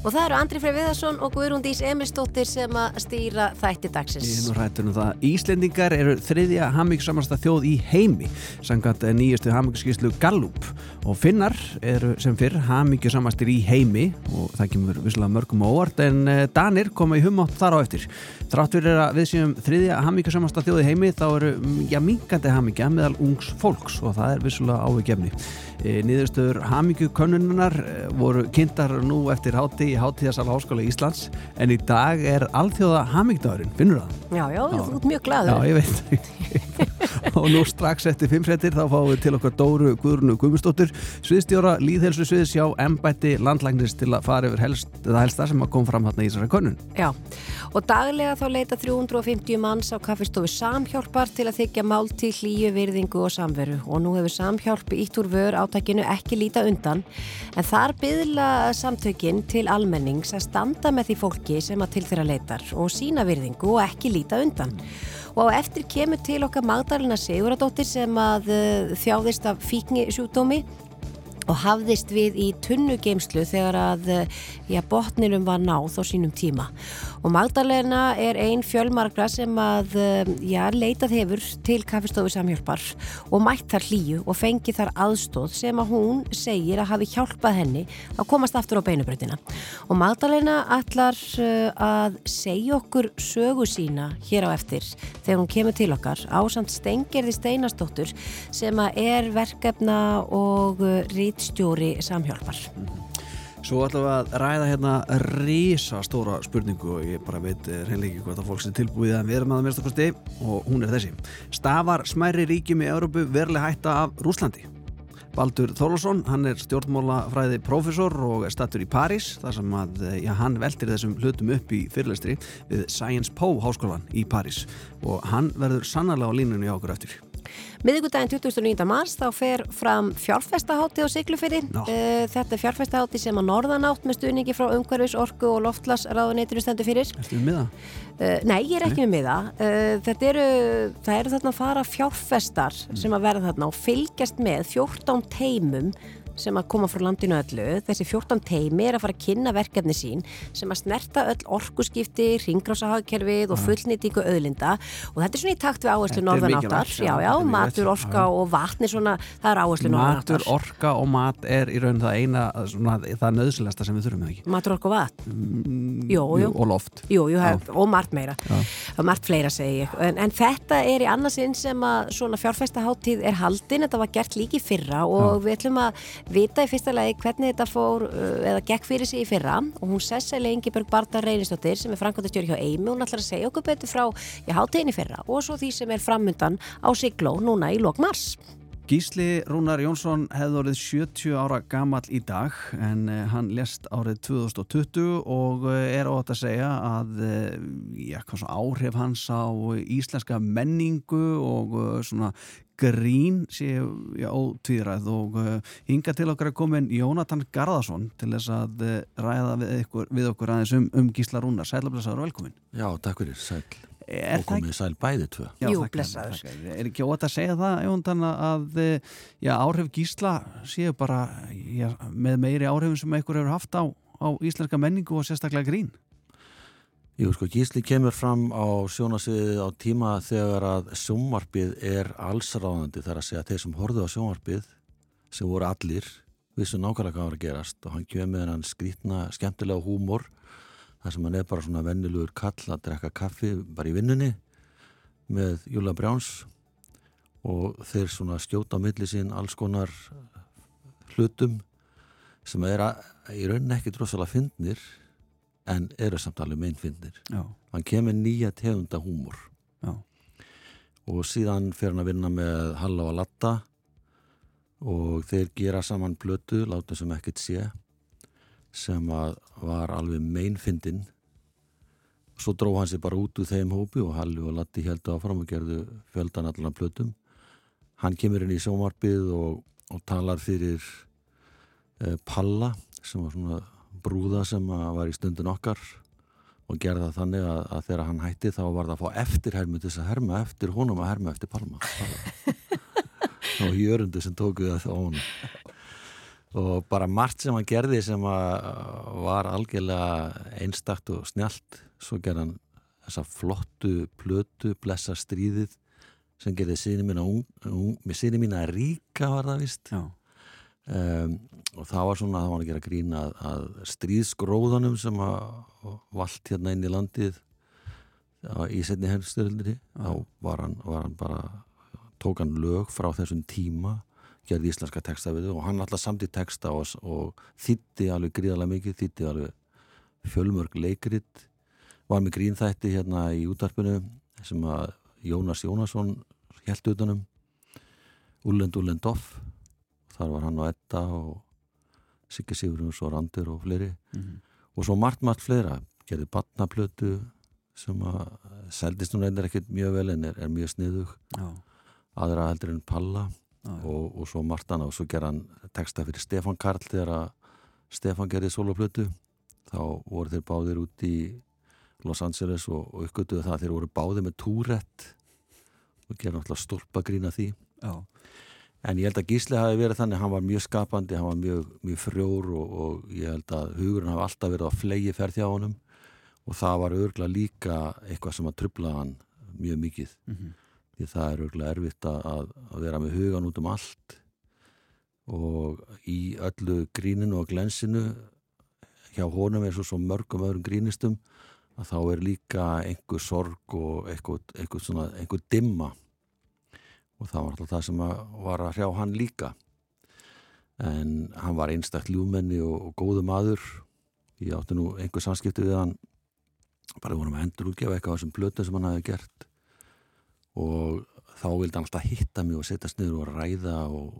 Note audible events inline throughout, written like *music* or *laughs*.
Og það eru Andri Frey Viðarsson og Guðrúndís Emilstóttir sem að stýra þætti dagsins. Ég er nú rættur um það. Íslendingar eru þriðja hammingsamasta þjóð í heimi sangat nýjastu hammingskíslu Gallup og finnar eru sem fyrr hammingsamastir í heimi og það kemur visslega mörgum óvart en eh, Danir koma í humátt þar á eftir. Þrátt fyrir að við séum þriðja hammingsamasta þjóð í heimi þá eru já, minkandi hammingja meðal ungs fólks og það er visslega ávikefni. E, Nýðurstöður hamingukönnunar voru kynntar nú eftir hátti í Háttíðasal Háskóla Íslands en í dag er alþjóða hamingdagurinn, finnur það? Já, já, þú ert mjög glaður. Já, ég veit *laughs* og nú strax eftir fimm settir þá fáum við til okkar Dóru Guðrunu Guðmustóttur sviðstjóra Líðhelsu sviðs hjá embætti landlægnis til að fara yfir helst, það helsta sem að kom fram hérna í þessari könnun. Já, og daglega þá leita 350 manns á kaffistofu Samhjálpar til að þykja mál til hlýju, virðingu og samveru. Og nú hefur Samhjálp ítt úr vör átakinu ekki líta undan en þar byðla samtökin til almennings að standa með því fólki sem að til þeirra leitar og sína virðingu og ekki líta undan og á eftir kemur til okkar Magdalena Siguradóttir sem að uh, þjáðist af fíknisjúkdómi og hafðist við í tunnugeimslu þegar að já, botninum var náð á sínum tíma og Magdalena er ein fjölmargra sem að já, leitað hefur til kaffestofu samhjálpar og mætt þar hlýju og fengi þar aðstóð sem að hún segir að hafi hjálpað henni að komast aftur á beinubröðina og Magdalena ætlar að segja okkur sögu sína hér á eftir þegar hún kemur til okkar á samt Stengerði Steinastóttur sem að er verkefna og rítstjóri samhjálpar Svo ætlum við að ræða hérna rísa stóra spurningu og ég bara veit reynleiki hvað það fólk sem tilbúið að við erum að mérsta kosti. Og hún er þessi. Stafar smæri ríkjum í Európu verlega hætta af Rúslandi Baldur Þórlásson, hann er stjórnmálafræði profesor og er stattur í París þar sem að já, hann veltir þessum hlutum upp í fyrirlestri við Science Po háskólan í París. Og hann verður sannarlega á línunni á okkur eftir Miðugudaginn 29. mars þá fer fram fjárfestahátti á Siglufyrri. No. Þetta er fjárfestahátti sem að norðanátt með stuðningi frá umhverfis, orku og loftlasráðuneytinu stendur fyrir. Erstu við miða? Uh, nei, ég er ekki með miða. Uh, þetta eru, það eru þarna að fara fjárfestar sem að verða þarna og fylgjast með 14 teimum sem að koma frá landinu öllu. Þessi 14 teimi er að fara að kynna verkefni sín sem að snerta öll orkuskipti, ringrásahagerfið og fullnýtingu öðlinda og þetta er svona í takt við áherslu norðanáttar. Já, já, matur, orka og vatn er svona, það er áherslu norðanáttar. Matur, orka og mat er í raun það eina, svona, það nöðsilegasta sem við þurfum ekki. Matur, orka og vatn? Mm, jú, jú. Og loft. Jú, jú, hef, og margt meira. Og margt fleira segi ég. En, en þetta er í annarsinn sem að svona fjárfæstaháttíð er haldin, þetta var gert líki fyrra og já. við ætlum að vita í fyrsta lagi hvernig þetta fór eða gekk fyrir sig í fyrra og hún Sesseli Ingeborg Barda Reynistóttir sem er framkvæmdastjóri hjá Eimi, hún ætlar að segja okkur betur frá í hátegin í fyrra og svo því sem er framundan á Sigló núna í lok mars. Gísli Rúnar Jónsson hefði orðið 70 ára gamall í dag en hann lest árið 2020 og er ótt að segja að já, áhrif hans á íslenska menningu og svona grín séu ótvíðræð og hinga til okkar er komin Jónatan Garðarsson til þess að ræða við, ykkur, við okkur aðeins um, um Gísla Rúnar. Sælablasaður og velkomin. Já, takk fyrir, sæl. Er og komið sæl bæði tvö. Já, Jú, blessaður. Er ekki ótt að segja það, Jónatan, að já, áhrif Gísla séu bara já, með meiri áhrifin sem einhver hefur haft á, á íslenska menningu og sérstaklega grín? Jú, sko, Gísli kemur fram á sjónasviðið á tíma þegar að sjónvarpið er allsráðandi þar að segja að þeir sem horfðu á sjónvarpið sem voru allir vissu nákvæmlega hvað var að gerast og hann kemur með hann skrítna, skemmtilega húmor þar sem hann er bara svona vennilugur kall að drekka kaffi bara í vinnunni með Júla Brjáns og þeir svona skjóta á milli sín alls konar hlutum sem er að, í rauninni ekki drosalega fyndnir en eru samt alveg meinfindir hann kemur nýja tegunda húmor. Já. og síðan fer hann að vinna með Halla og Latta og þeir gera saman blötu, látum sem ekkert sé sem að var alveg meinfindin svo dró hann sér bara út úr þeim hópi og Halli og Latti heldu áfram og gerðu fjöldan allan blötum hann kemur inn í sjómarpið og, og talar fyrir eh, Palla sem var svona brúða sem var í stundin okkar og gerða þannig að, að þegar hann hætti þá var það að fá eftirhermu til þess að herma eftir honum að herma eftir Palma og *laughs* jörundu sem tóku það á honum og bara margt sem hann gerði sem var algjörlega einstakt og snjált svo gerði hann þessa flottu plötu, blessa stríðið sem gerði síni mína með síni mína ríka var það vist um, og það var svona það var að gera grína að, að stríðsgróðanum sem að vald hérna inn í landið í setni hennstöldri þá var hann, var hann bara tók hann lög frá þessum tíma gerði íslenska texta við og hann alltaf samtið texta og, og þýtti alveg gríðarlega mikið, þýtti alveg fjölmörg leikrit var með grínþætti hérna í útarpinu sem að Jónas Jónasson held utanum Ullend Ullend Off þar var hann og Edda og Sigge Sigurðurs og Randur og fleiri mm -hmm. og svo margt margt fleira gerði batnaplötu sem að seldist nú reynir ekkert mjög vel en er, er mjög sniðug Já. aðra heldur en Palla og, og svo Martana og svo ger hann texta fyrir Stefan Karl þegar að Stefan gerði soloplötu þá voru þeir báðir út í Los Angeles og, og uppgötuðu það þeir voru báðir með túrætt og gerði náttúrulega stólpa grína því. Já. en ég held að Gísli hafi verið þannig hann var mjög skapandi, hann var mjög, mjög frjór og, og ég held að hugurinn hafi alltaf verið á flegi ferð hjá honum. Og það var örgla líka eitthvað sem að trubla hann mjög mikið. Mm -hmm því það er örgulega erfitt að, að vera með hugan út um allt. Og í öllu gríninu og glensinu hjá honum eins og svo mörgum öðrum grínistum að þá er líka einhver sorg og einhver, einhver, svona, einhver dimma. Og það var alltaf það sem að var að hrjá hann líka. En hann var einstaklega ljúmenni og, og góðu maður. Ég átti nú einhver samskipti við hann bara vorum að endur útgefa eitthvað á þessum blötu sem hann hafi gert og þá vildi hann alltaf hitta mig og setjast niður og ræða og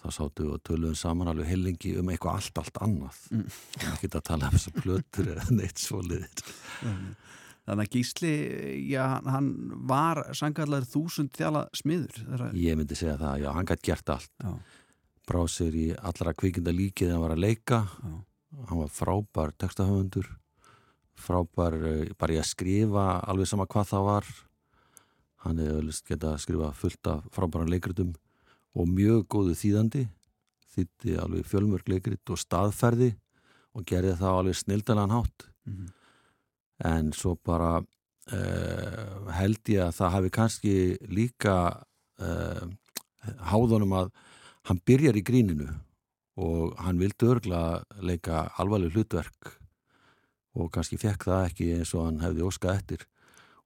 þá sáttu við og töluðum saman alveg heilingi um eitthvað allt, allt annað mm. ekki að tala um þessar plötur eða *laughs* neitt svo liðir Þannig að Gísli, já, hann var sangarlegar þúsund þjála smiður þeirra... Ég myndi segja það, já, hann gætt gert allt já. bráð sér í allra kvikinda líkið hann var að leika já. hann var frábær textahöfundur frábær eh, bara í að skrifa alveg sama hvað það var hann hefði vel geta að skrifa fullt af frábæran leikritum og mjög góðu þýðandi þýtti alveg fjölmörg leikrit og staðferði og gerði það alveg snildanan hátt mm -hmm. en svo bara uh, held ég að það hafi kannski líka uh, háðunum að hann byrjar í gríninu og hann vildi örgla leika alvarleg hlutverk og kannski fekk það ekki eins og hann hefði óskað eftir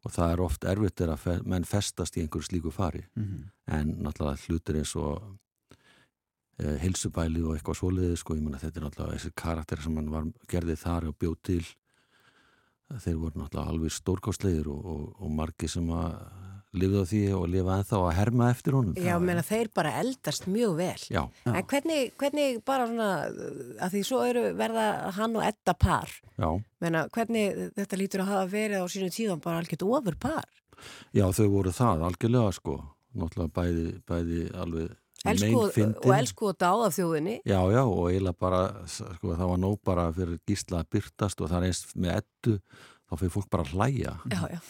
og það er oft erfitt er að menn festast í einhverju slíku fari mm -hmm. en náttúrulega hlutir eins og eh, hilsubæli og eitthvað svoleiði sko, ég menna þetta er náttúrulega þessi karakter sem hann var, gerði þar og bjóð til þeir voru náttúrulega alveg stórkáslegir og, og, og margi sem að lifið á því og lifa ennþá að herma eftir honum. Já, menna þeir bara eldast mjög vel. Já. En hvernig, hvernig bara svona að því svo eru verða hann og etta par. Já. Menna, Hvernig þetta lítur að hafa verið á sínu tíðan bara algjört ofur par Já, þau voru það, algjörlega sko. Náttúrulega bæði, bæði alveg Elsku, og elsku og dáð af þjóðinni. Já, já, og eiginlega bara sko, það var nóg bara fyrir gísla að byrtast og það er eins með ettu þá fyrir fólk bara að hlæja. Já, já.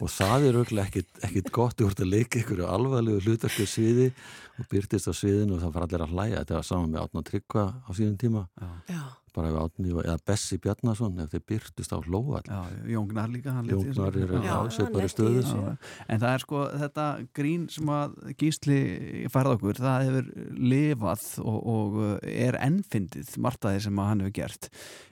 Og það er auðvitað ekkit, ekkit gott vart að leika ykkur alvarlegu hlutarku sviði og byrtist á sviðinu og það fara allir að hlæja. Þetta var saman með Átna Tryggva á síðan tíma. Já. Bara ef Átni, eða Bessi Bjarnason ef þeir byrtist á hlóa Jóngnar líka Jóngnar er á sveipari stöðu en það er sko þetta grín sem að gísli færða okkur, það hefur lifað og, og er ennfindið martaði sem að hann hefur gert.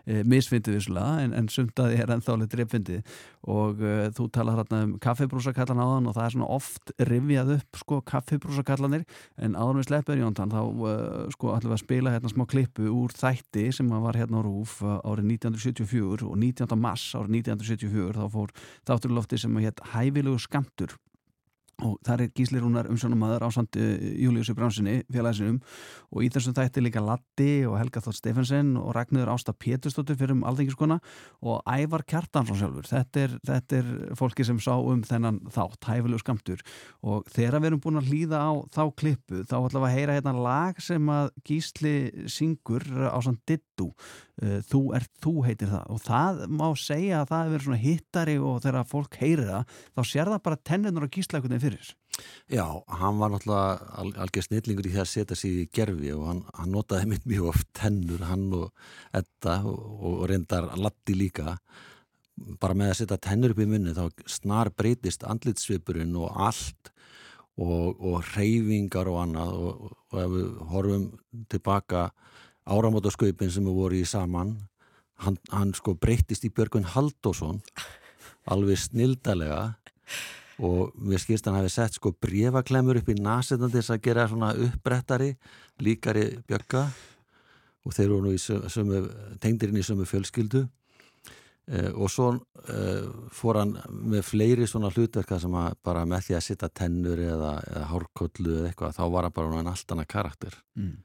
E, misfindið visslega en, en sumtaði er ennþálið dreifindið. Og uh, þú talar hérna um kaffibrúsakallan áðan og það er svona oft rivjað upp sko kaffibrúsakallanir. En áður við sleppur Jóntan þá uh, sko ætlum við að spila hérna smá klippu úr þætti sem var hérna á Rúf uh, árið 1974 og 19. mars árið 1974 þá fór þátturlofti sem hétt Hæfilegu skamtur og þar er Gísli Rúnar umsjónumæður á sandi eh, Júliussi Bránsinni félagsinum og í þessum þætti líka Latti og Helga Þótt Stefensen og Ragnður Ásta Péturstóttir fyrir um alþengiskona og Ævar Kjartansson sjálfur. Þetta er, þetta er fólki sem sá um þennan þátt, hæfilegu skamtur og þegar við erum búin að hlýða á þá klippu þá ætlum við að heyra hérna lag sem að Gísli syngur á sann Dittu þú ert þú heitir það. Og það má segja að það hefur verið svona hittari og þegar fólk heyrir það þá sér það bara tennunur og gísleikunni fyrir Já, hann var náttúrulega al algjör snillingur í því að setja sig í gerfi og hann, hann notaði mitt mjög oft tennur, hann og Edda og, og reyndar Latti líka. Bara með að setja tennur upp í munni þá snar breytist andlitsvipurinn og allt og, og reyfingar og annað og, og ef við horfum tilbaka áramótasköpin sem við voru í saman hann, hann sko breytist í Björgun Haldásson alveg snildalega og mér skilst hann hafi sett sko brefaklemur upp í nasetan til þess að gera svona uppbrettari líkari bjögga. Og þeir eru nú í sömu, tengdirinn í sömu fjölskyldu. Eh, og svo eh, fór hann með fleiri svona hlutverka sem að bara með því að sitta tennur eða, eða hárkollu eða eitthvað þá var hann bara allt annað karakter. Mm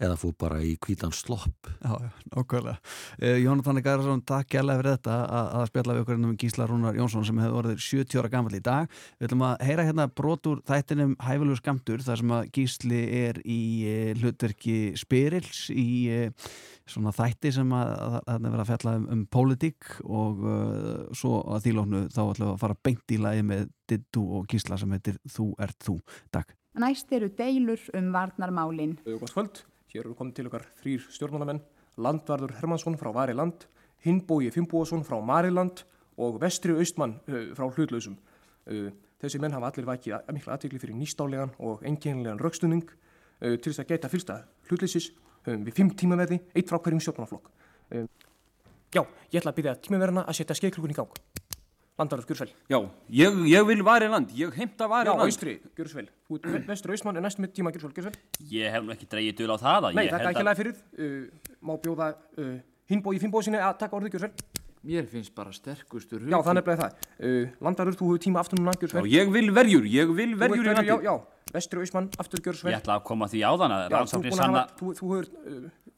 eða fú bara í kvítan slopp Já, okkurlega. Uh, Jónatan Garðarsson, takk gælega fyrir þetta að, að spjalla við okkur um Gísla Rúnar Jónsson sem hefur orðið 70 ára gammal í dag. Við ætlum að heyra hérna brotur þættinum Hæfalur skamtur þar sem að Gísli er í uh, hlutverki Spyrils í uh, svona þætti sem að það er verið að fjalla um, um pólitík og svo að þýlóknu þá ætlum við að fara beint í lagi með Dittu og Gísla sem heitir Þú ert þú. Takk. Næst eru deilur um varnarmálin. Hér eru komið til okkar þrýr stjórnmálamenn, Landvarður Hermansson frá Variland, Hinnbói Finnbóasson frá Mariland og Vestri Austmann uh, frá Hlutlausum. Uh, þessi menn hafa allir vakið mikla aðtegli fyrir nýstálegan og enginlegan raukstunning uh, til þess að geta fylsta hlutleysis við fimm tímaverði, eitt frá hverjum stjórnmálaflokk. Já, ég ætla að byrja tímaverðina að setja skeiklukun í gang. Landaröf, Gjursvel. Já, ég, ég vil vari land, ég heimta vari Já, land. Já, austri, Gjursvel. Vestur Austmann er næst með tíma Gjursvel, Gjursvel. Ég hef nú ekki dreigið döl á það. Nei, það er ekki lega fyrir. Uh, má bjóða uh, Hinnbói í Finnbói sinni að taka orðið, Gjursvel. Mér finnst bara sterkustur hug. Já, það nefnilega það. Uh, Landaröf, þú hefur tíma aftur núna, Gjursvel. Já, ég vil verjur, ég vil verjur í landi. Já, já, Vestur Austmann, aftur Gjursvel. Ég ætla að koma því á þann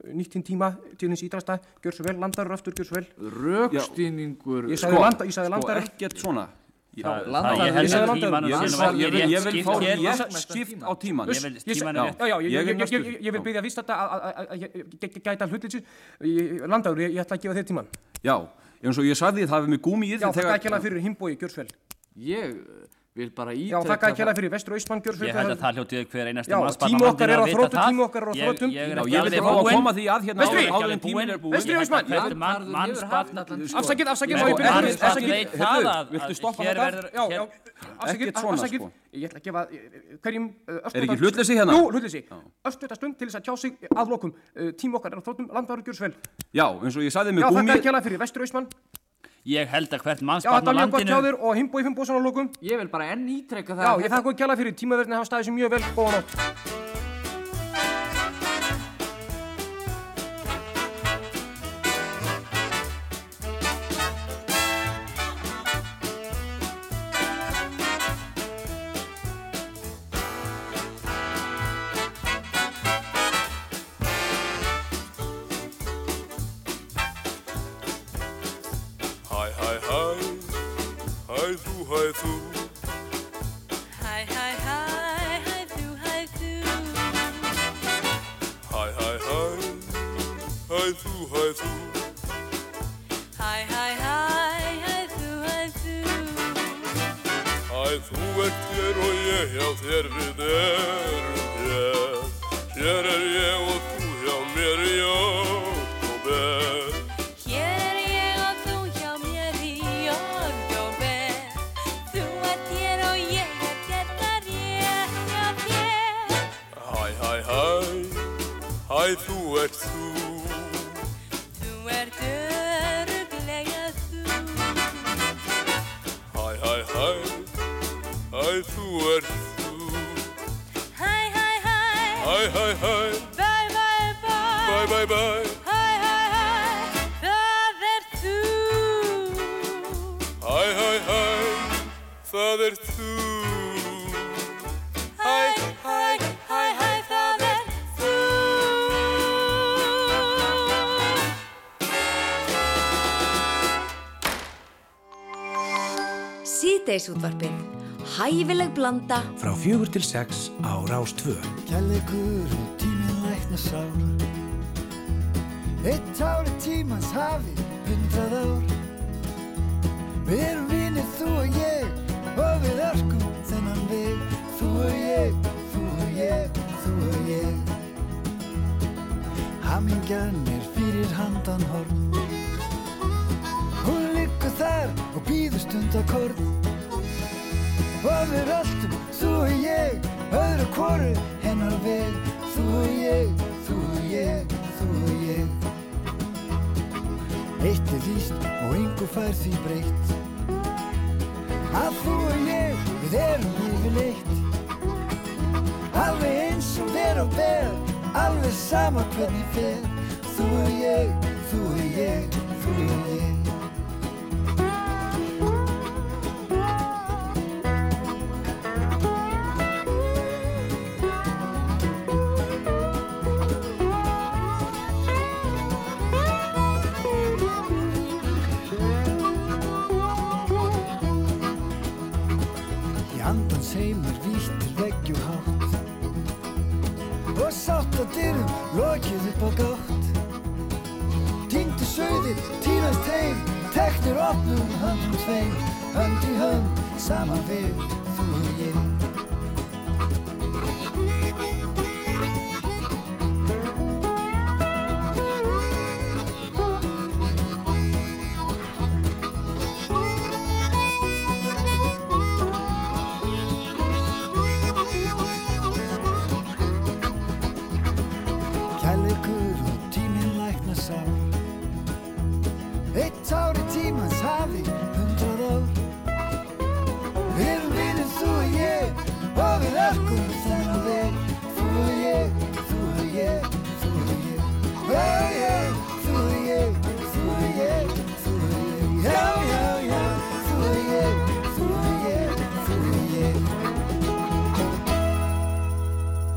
að rannsóknir sanna... Þú hefur nýtt þín tíma til hins ídrasta, gjör svo vel, landarur aftur, gjör svo vel. Rökstýningur. Ég sagði landa, ég sagði landarur. Sko, ekkert svona. Já, það, það, ég að ég, ég, ég vil fá rétt skipt á tíman ég vil tímanum rétt. Já, já, ég, ég vil byggja vist þetta að gæta hlutilsi landaður, ég ætla að gefa þér tíman já, eins og ég sagði það við með gúmi í því já, það er ekki alveg fyrir himbói, gjör svo vel. Ég Já, þakka ekki alveg fyrir vestur og Ísmann gjör Ég held að það hljótið hver einasta manns Já, tíma okkar er á þróttum, tíma okkar er á þróttum Ég vil fá að koma því að hérna Vestri og Ísmann Afsakið, afsakið Viltu stoppa þetta? Afsakið, afsakið. Ég ætla að gefa hverjum Er ekki hlutleysi hérna? Jú, hlutleysi. Östuðta stund til þess að tjá sig að lokum. Tíma okkar er á þróttum, landvaru gjör svel Já, eins og ég sagði með gúmi Og Ég held að hvert mannsbarn á landinu... Já, þetta er mjög gott hjá þér og Himboi Finnbósson á lókum. Ég vil bara enn ítrekka það... Já, ég þakka ekki alveg fyrir tímaverðinu að hafa staðið sem mjög vel. Góða nótt. Síðdeisútvarpið. Hæfileg blanda. Frá fjögur til sex á Rástvö. Kjallegur og tíminn lækna sár. Eitt ári tímans hafi hundrað ár. Við erum vinið þú og ég og við örkum þennan veg. Þú ég, þú og ég Hamingjan er fyrir handan horn Hún liggur þar og býður stund að korn Og við röltum, þú og ég, öðru kóru hennar veg Þú og ég, þú og ég, þú og ég. Eitt er víst og yngu fær því breytt. Að þú og ég, við erum yfirleitt. Alveg eins og ver og ber Alveg sama hvernig fer. Þú og ég, þú og ég, þú og ég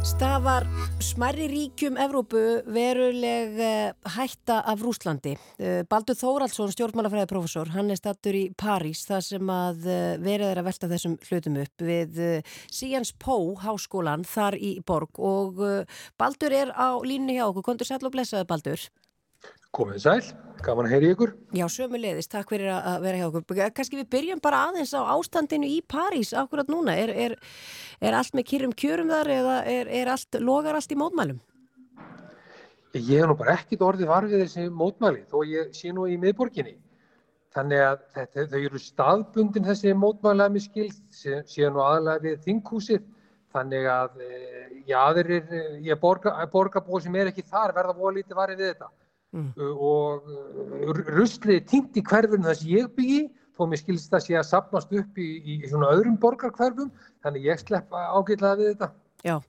Stafar smærri ríkjum Evrópu veruleg eh, hætta af Rúslandi. Eh, Baldur Þóraldsson, stjórnmálafræðiprofessor, hann er stattur í París þar sem að eh, verið er að velta þessum hlutum upp við Sciences Po háskólan þar í borg og Baldur er á línu hjá okkur. Kondur sæl og blessaði Baldur. Komið sæl, gaman að heyri ykkur. Já, sömulegðist, takk fyrir að vera hjá okkur. Kanski við byrjum bara aðeins á ástandinu í París akkurat núna. Er, er, er allt með kýrum kjörum þar eða er, er allt, logar allt í mótmælum? Ég hef nú bara ekkit orðið varfið þessi mótmæli þó ég sé nú í miðborginni. Þannig að þetta, þau eru staðbundin þessi mótmæli að mér skilt, sé, sé nú aðalega við þinghúsið. Þannig að, já, þeir eru, ég borga, borgarbóð sem er ekki þar verða voru lítið varfið við þetta. Mm. og ruslið týnt í hverfinu þess ég byggi þó mér skilst það sé að sapnast upp í, í svona öðrum borgarkverfum þannig ég slepp ágætlega við þetta Já,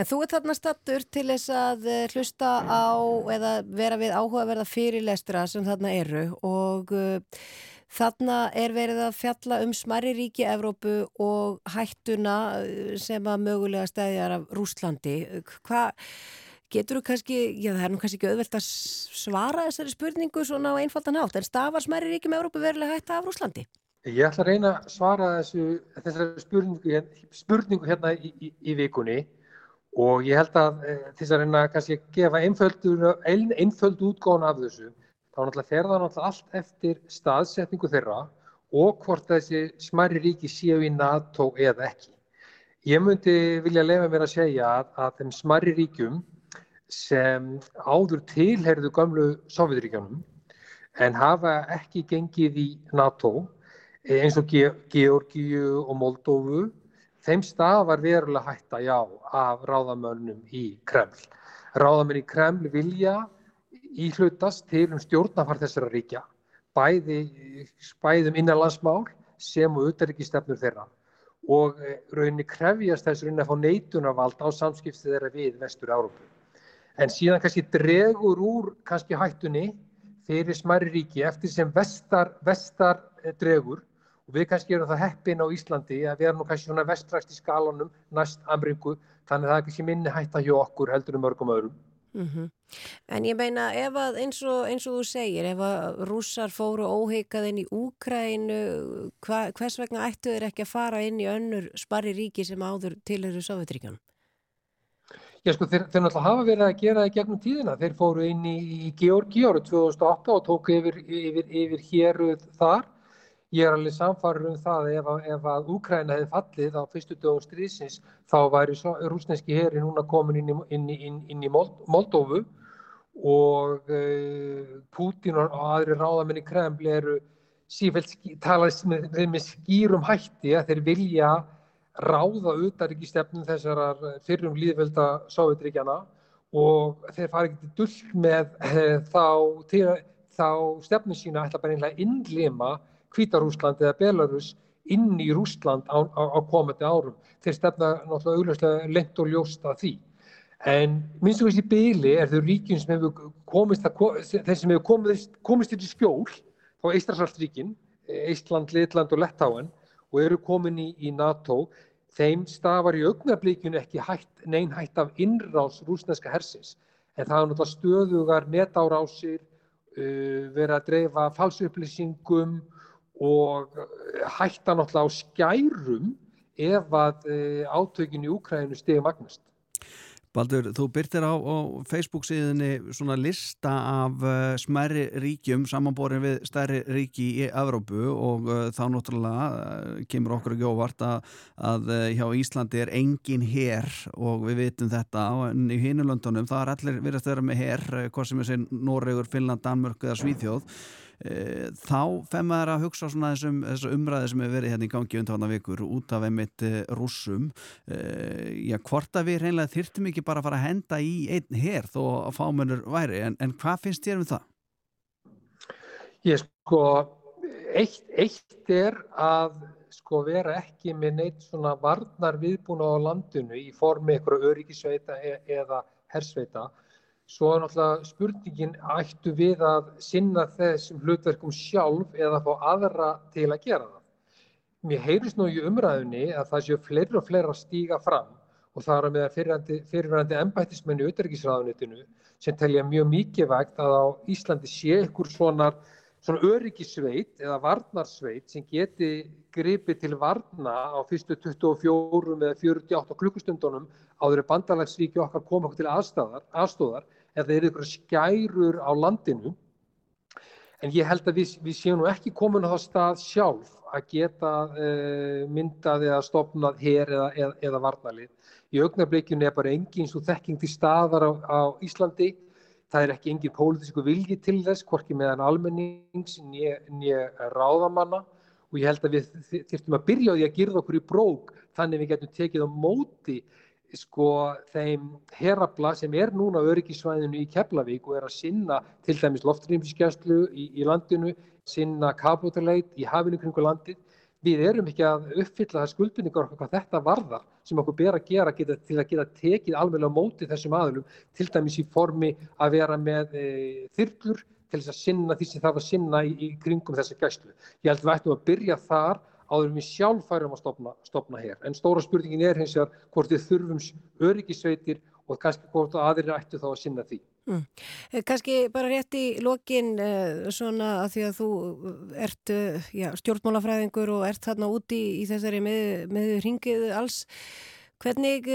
en þú ert þarna stattur til þess að hlusta á eða vera við áhugaverða fyrirlestra sem þarna eru og uh, þarna er verið að fjalla um smæri ríki Evrópu og hættuna sem að mögulega stæðjar af Rúslandi. Hvað Getur þú kannski, já það er nú kannski ekki auðvelt að svara þessari spurningu svona á einfaldan hátt, en stafar smæri ríkjum Európu verulega hætta af Rúslandi? Ég ætla að reyna að svara þessu, þessari spurningu, spurningu hérna í, í, í vikunni og ég held að e, þess að reyna kannski að gefa ein, einföld útgáðan af þessu, þá náttúrulega fer það náttúrulega allt eftir staðsetningu þeirra og hvort þessi smæri ríki séu í NATO eða ekki. Ég myndi vilja lefa mér að segja að, að þeim smæri ríkjum sem áður tilherðu gamlu Sovjetríkjanum en hafa ekki gengið í NATO eins og Georgíu og Moldófu þeim stafar verulega hætta já af ráðamönnum í Kreml. Ráðamenn í Kreml vilja íhlutast til um stjórnafar þessara ríkja bæði, bæðum innanlandsmál sem og utarrikistefnur þeirra og rauninni krefjast þess rauninni að fá neitunarvald á samskipti þeirra við vestur Árópu. En síðan kannski dregur úr kannski hættunni fyrir smæri ríki eftir sem vestar, vestar dregur og við kannski erum það heppin á Íslandi að við erum kannski svona vestræst í skalanum næst Amringu þannig að það er kannski minni hætta hjá okkur heldur um mörgum öðrum. Mm -hmm. En ég meina ef að eins og, eins og þú segir ef að rússar fóru óheikað inn í Úkrænu hva, hvers vegna ættu þeir ekki að fara inn í önnur sparri ríki sem áður tilhöru Sovjetríkjanum? Já sko þeir, þeir náttúrulega hafa verið að gera það gegnum tíðina. Þeir fóru inn í, í Georgi árið 2008 og tóku yfir, yfir, yfir héruð þar. ég er alveg samfarið um það að ef, að- ef að Úkraina hefði fallið á fyrstu dögum stríðsins þá væri rúsneski heri núna komin inn í, inn í, inn, í Mold- Moldófu og uh, Pútín og, og aðri ráðamenn í Kreml eru sífælt talað með, með skýrum hætti að þeir vilja ráða utaríkistefnum þessarar fyrrum líðvelda Sovjetríkjana og þeir fara ekki til dull með eh, þá, til, þá stefnu sína ætla bara einlega að innlima Hvítarúsland eða Belarus inn í Rúsland á, á, á komandi árum. Þeir stefna náttúrulega augljóslega lengt og ljóst að því. En minnst og þessi byli er þau ríkjum sem hefur komist, þeir sem hefur komist, komist til skjól á Eistrasaltríkin, Eistland, Litland og Lettáen og eru komin í, í NATO, þeim stafar í augnablíkjun ekki hætt, nein hætt af innrás rúsneska hersins. En það er náttúrulega stöðugar netárásir, uh, vera að dreifa falsupplýsingum og uh, hætta náttúrulega á skærum ef að uh, átökin í Úkræðinu stegi magnast. Baldur, þú byrtir á, á Facebook síðunni svona lista af uh, smærri ríkjum samanborin við stærri ríki í Evrópu og uh, þá náttúrulega uh, kemur okkur ekki óvart að, að hjá Íslandi er engin her og við vitum þetta. En í hinulöndunum það er allir verið að vera með uh, hvað sem er sér Noregur, Finnland, Danmörk eða Svíþjóð. Eh, þá fem maður að hugsa svona þessum, þessum umræði sem hefur verið hérna í gangi undanvarna vikur út af einmitt uh, rússum uh, já, hvort að við reynilega þyrtum ekki bara að fara að henda í einn her þó að fámennur væri, en, en hvað finnst þér um það? Ég sko, eitt, eitt er að sko vera ekki með neitt svona varnar viðbúna á landinu í formi einhverju öryggisveita e eða hersveita Svo er náttúrulega spurningin ættu við að sinna þessum hlutverkum sjálf eða fá aðra til að gera það. Mér heyrðist nú í umræðunni að það séu fleiri og fleiri að stíga fram og það er með fyrirverandi embættismenn í auðverkisræðunitinu sem telja mjög mikið vægt að á Íslandi sé ykkur svona, svona öryggisveit eða varnarsveit sem geti gripið til varna á fyrstu 24 eða 48 klukkustundunum áður bandalagsríki okkar koma okkur til aðstóðar eða eru ykkur skærur á landinu en ég held að við, við séum nú ekki komin á það stað sjálf að geta uh, myndað eða stopnað hér eða, eða, eða varnalið. Í augnablikjunni er bara engin svo þekking til staðar á, á Íslandi. Það er ekki engin pólitísku vilji til þess, hvorki meðan almennings nýja ráðamanna og ég held að við þurftum að byrja á því að girða okkur í brók þannig við getum tekið á móti sko þeim herabla sem er núna öryggisvæðinu í Keflavík og er að sinna til dæmis loftrýmskjæslu í, í landinu, sinna kapotaleit í hafinu kringu landið. Við erum ekki að uppfylla það skuldbindingar okkar hvað þetta varðar sem okkur ber að gera geta, til að geta tekið alveg á móti þessum aðlum, til dæmis í formi að vera með e, þyrlur til þess að sinna því sem það var að sinna í, í kringum þessa gæslu. Ég held að við ættum að byrja þar áður við sjálf færum að stopna, stopna hér. En stóra spurningin er hins vegar hvort við þurfum öryggisveitir og kannski hvort aðrir ættu þá að sinna því. Mm. Kanski bara rétt í lokin uh, svona að því að þú ert uh, já, stjórnmálafræðingur og ert þarna úti í, í þessari með, með ringið alls Hvernig,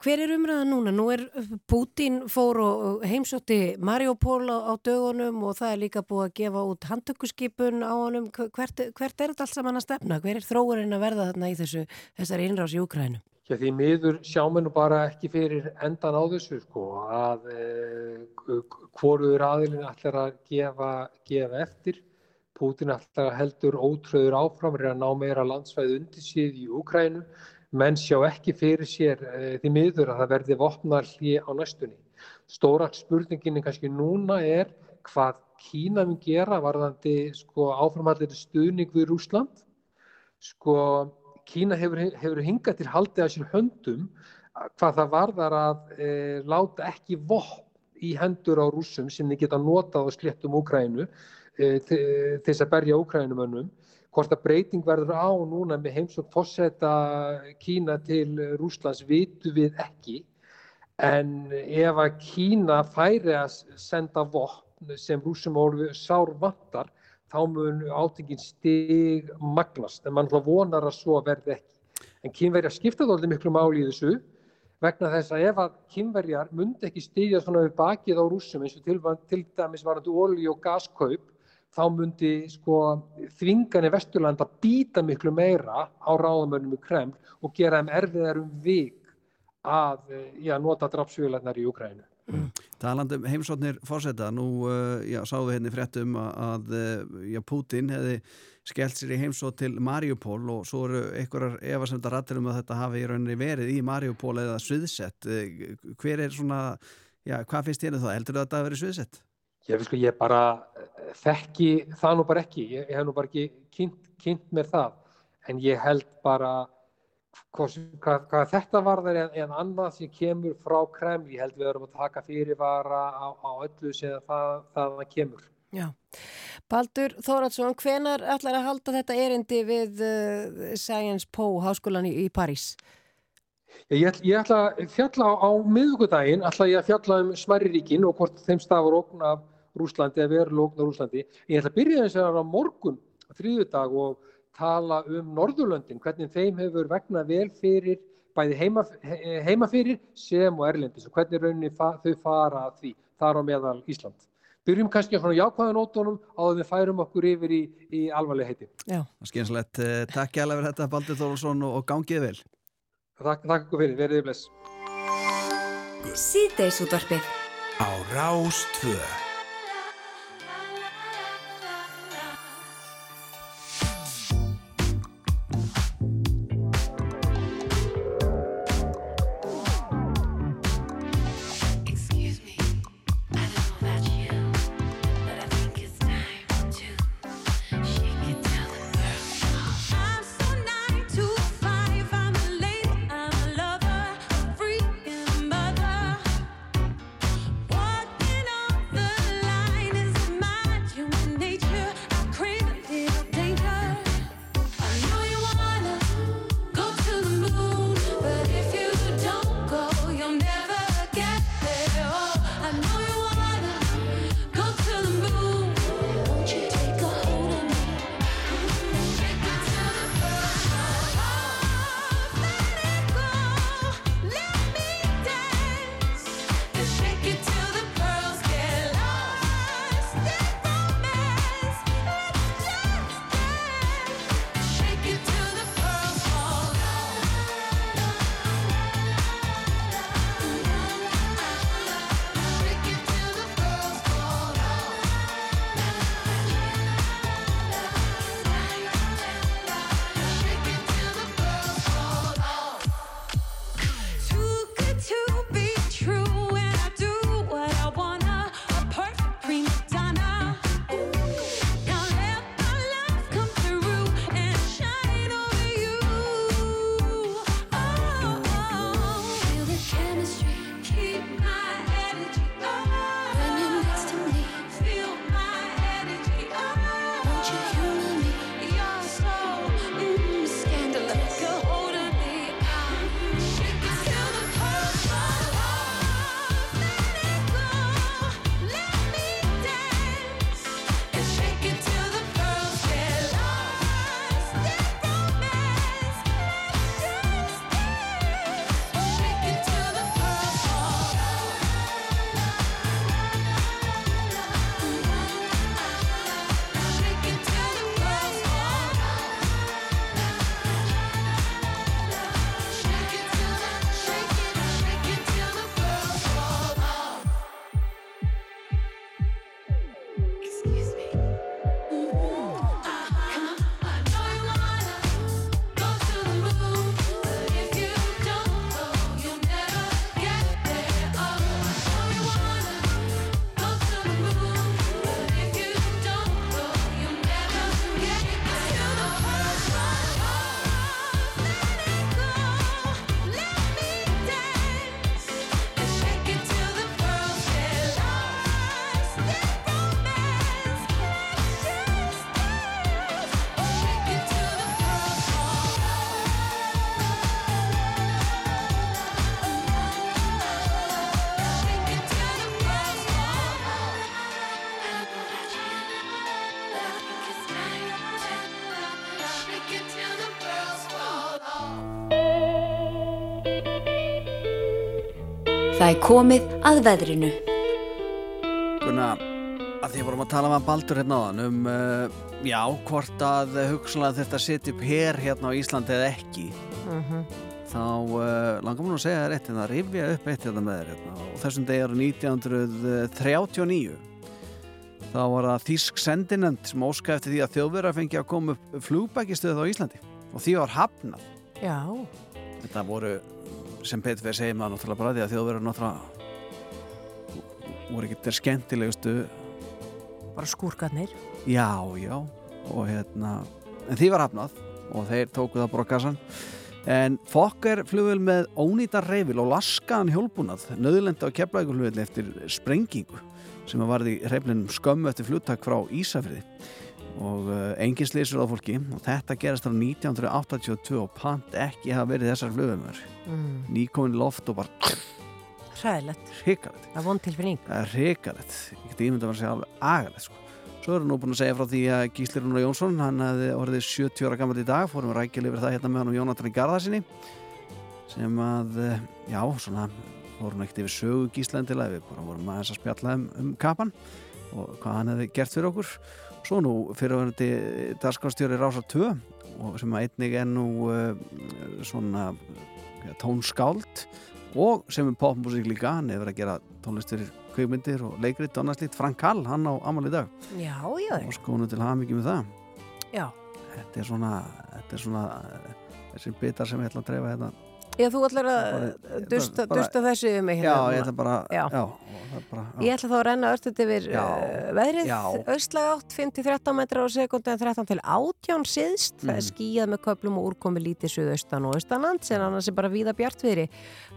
hver er umræðan núna? Nú er Putin fór og heimsótti Mariupol á, á dögunum og það er líka búið að gefa út handtökkuskipun á honum. Hvert, hvert er þetta allt saman að stefna? Hver er þróurinn að verða þarna í þessu, þessari innrás í Ukrænu? Já, því miður nú bara ekki fyrir endan á þessu sko að eh, hvoruður aðilin ætlar að gefa, gefa eftir. Putin ætlar að heldur ótröður áfram er að ná meira landsvæði undir síð í Ukrænu menn sjá ekki fyrir sér e, því miður að það verði vopnar hlið á næstunni. Stóra spurningin kannski núna er hvað Kína mun gera varðandi sko, áframallir stuðning við Rúsland. Sko, Kína hefur, hefur hingað til haldið að sér höndum hvað það varðar að e, láta ekki vopn í hendur á rúsum sem þið geta notað á sléttum Úkrænu e, til þess að berja Úkrænumönnum hvort að breyting verður á núna með heimsók fórseta Kína til Rúslands vitu við ekki. En ef að Kína færi að senda vopn sem rúsum orðu sár vantar þá mun átingin stig magnast. En mann vonar að svo verði ekki. En kínverjar skipta þóldið miklu máli í þessu vegna þess að ef að kínverjar myndi ekki stigja svona við bakið á rúsum eins og til, til dæmis varandi ólí og gaskaup þá myndi sko þvinganir Vesturland að býta miklu meira á ráðamönnum í Kreml og gera þeim erfiðar um vik að eh, já, nota drapsvílarnar í Ukrænu. Talandi um heimsóknir fórseta, nú uh, já, við henni fréttum að, að uh, já, Putin hefði skellt sér í heimsók til Mariupol og svo eru einhverjar efasemdar rættir um að þetta hafi í rauninni verið í Mariupol eða sviðsett. Hver er svona, já, hvað finnst þér um það? Heldur þetta að verið sviðsett? Ég, sko, ég bara eh, þekki það nú bara ekki, ég, ég hef nú bara ekki kynnt, kynnt mér það, en ég held bara hvað, hvað, þetta varðar en, en annað sem kemur frá Kreml, ég held við erum að taka fyrirvara á, á öllu sem það, það kemur. Já. Baldur Þóratsson, hvenar ætlar að halda þetta erindi við uh, Science Po háskólan í, í París? Ég, ég, ætla að fjalla á, á miðugudaginn, ætla ég að fjalla um Sværiríkin og hvort þeim stafur okn af Rúslandi eða veru okn af Rúslandi. Ég ætla að byrja þess að á morgun, þrýðudag og tala um Norðurlöndin, hvernig þeim hefur vegnað vel fyrir, bæði heima, heima fyrir sem og Erlendis og hvernig rauninni fa þau fara að því, þar á meðal Ísland. Byrjum kannski á jákvæðanótonum á að við færum okkur yfir í, í alvarlega heiti. Já. Skynslegt, takk ég alveg fyrir þetta Baldur Þólusson og gangið vel. Takk, takk fyrir, verið bless. Síðdeis útvarpið Á Rás Það er komið að veðrinu. Gunna, að því vorum að tala með Baldur hérna áðan um, uh, já, hvort að hugsanlega þetta setja upp hér hérna á Íslandi eða ekki Mhm. þá uh, langar mér nú að segja þér eitt hérna, að rifja upp eitt hérna með þér hérna. og þessum degi eru 1939 þá var það Þísk sendinend sem óska eftir því að þjóðverða fengi að koma upp flugbækistöð á Íslandi og því var hafnað Já, þetta voru sem Petur fyrir segja maður náttúrulega bara því að þjóðverða náttúrulega voru ekki þeir skemmtilegustu. Bara skúrkarnir. Já, já og hérna, en því var hafnað og þeir tóku það bara á kassan en Fokker flugvel með ónýta reyfil og laskaðan hjólbúnað nöðlenda á keflægulflugvel eftir sprengingu sem var í reyflinum skömmu eftir fluttak frá Ísafriði og uh, engin slísur á fólki og þetta gerast á 1982 og pant ekki hafa verið þessar flugvelmar Mm. nýkomin loft og bara Hræðilegt. hrikalegt Það er vond tilfinning. Það er hrikalegt, ég get ímynda að vera að segja alveg agalegt sko. Svo erum við nú búin að segja frá því að Gísli Rúnar Jónsson, hann hefði orðið 70 ára gammal í dag, fórum við rækjali yfir það hérna með hann og Jónatan í Garðarsinni sem að, eh, já, svona fórum ekkert yfir sögu Gísla endilega við bara vorum að svo nú fyrirverandi dagskrástjóri Rása 2 og sem einnig er nú uh, svona tónskáld og sem er popmusík líka, hann hefur að gera tónlist fyrir kveikmyndir og leikrit og annars lít Frank Hall, hann á amal í dag. Já, já, og skónu til hamingi með það. Já. þetta er svona, þetta er svona eh, þessi bitar sem ég ætla að dreifa hérna Já, þú ætlar að dusta, dusta þessu um mig já, hérna ég núna. ætla bara, Já. já, bara já. Ég ætla þá að renna örstuð yfir Já. uh, veðrið, Já. austlag átt 5-13 metrar á sekundi en 13 til 18 síðst, það er Mm. skíjað með köplum og úrkomi lítið suðaustan og austanlands en annars er bara víða bjartviðri.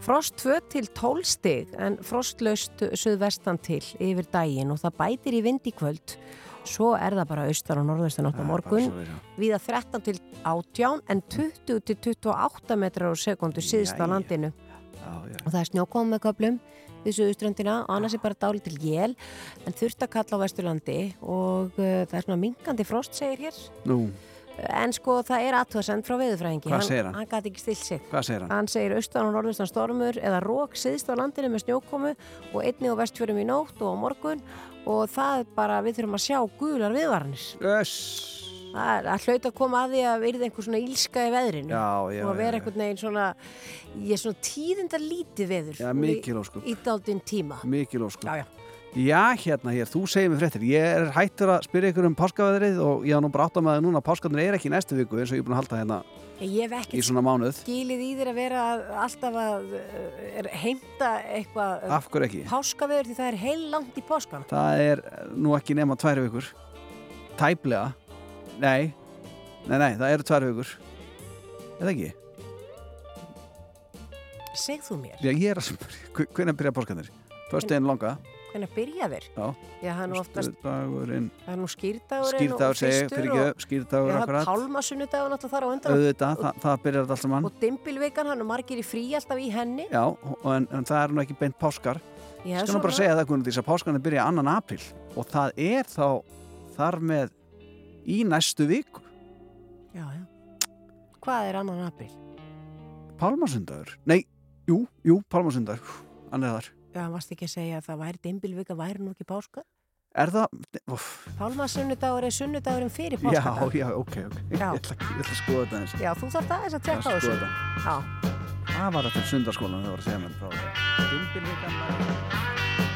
Frost 2 til 12 stig en frostlaust suðvestan til yfir daginn og það bætir í vind í kvöld. Svo er það bara austan og norðaustan átt á morgun, víða 13 til 18 en 20 til 28 metrar á sekundu síðst á landinu. Já, já. og það er snjókom með köplum við Suðuströndina og annars er bara dálit til jél en þurft að kalla á Vesturlandi og uh, það er svona minkandi frost segir hér. Nú, en sko það er aðtöðsend frá veðurfræðingi. Hvað segir hann? Hann gæti ekki stilt sig. Hann? Hann segir austan og norðustan stormur eða rók siðst á landinu með snjókomu og einni á vestfjörum í nótt og á morgun og það bara, við þurfum að sjá gular viðvarnir. Öss Það er að hlauta að koma að því að verða einhver svona ílska í veðrinu. Já, já, og að vera einhvern veginn svona, ég er svona tíðinda lítið veður Já, í- í daldinn tíma. Mikil óskum Já, hérna hér, þú segir mér fréttir. Ég er hættur að spyrja ykkur um páskaveðrið og ég har nú bara átt að það núna. Að páskarnir er ekki í næstu viku eins og ég er búin að halda hérna Ég hef í ekki svona mánuð. skilið í þér að vera alltaf að er, heimta eitthvað uh, Af hverju ekki? páskaveður því það er heil langt í páskan. Það er nú ekki nema tvær vikur. Tæplega. Nei, nei, nei, það eru tvær vikur. Eða ekki? Segð þú mér, Já, ég er að spyrja, hvernig byrja páskarnir? Föstu einn langa hvernig byrja þeir? Já, Já, það er nú skýrdagurinn Skýrdagur segi, fyrir ekki Skýrdagur akkurat. pálmasunnudagur náttúrulega þar á undan. Auðvitað, það, það byrjar þetta allt saman. Og dimbilvikan, hann er margir í frí alltaf í henni. Já, og- en, en það er nú ekki beint páskar. Já, Skal nú bara segja það. Gunnur Dís að páskarnir byrja annan april og það er þá þar með í næstu viku. Já, já. Hvað er annan april? Pálmasundagur? Nei, jú, jú, Pálmasundagur. Hann þar Já, hann varst ekki að segja að það væri dimbilvika, væri nú ekki páska? Er það? Pálmasunnudagur er sunnudagurinn fyrir já, páskadag. já, ok, ok Ég Já. ætla, ég ætla að skoða þetta eins Já, þú þarf aðeins að tekka á Að þessu. skoða Já. Það var þetta sundarskólan það var að segja mér frá Dimbilvikan Some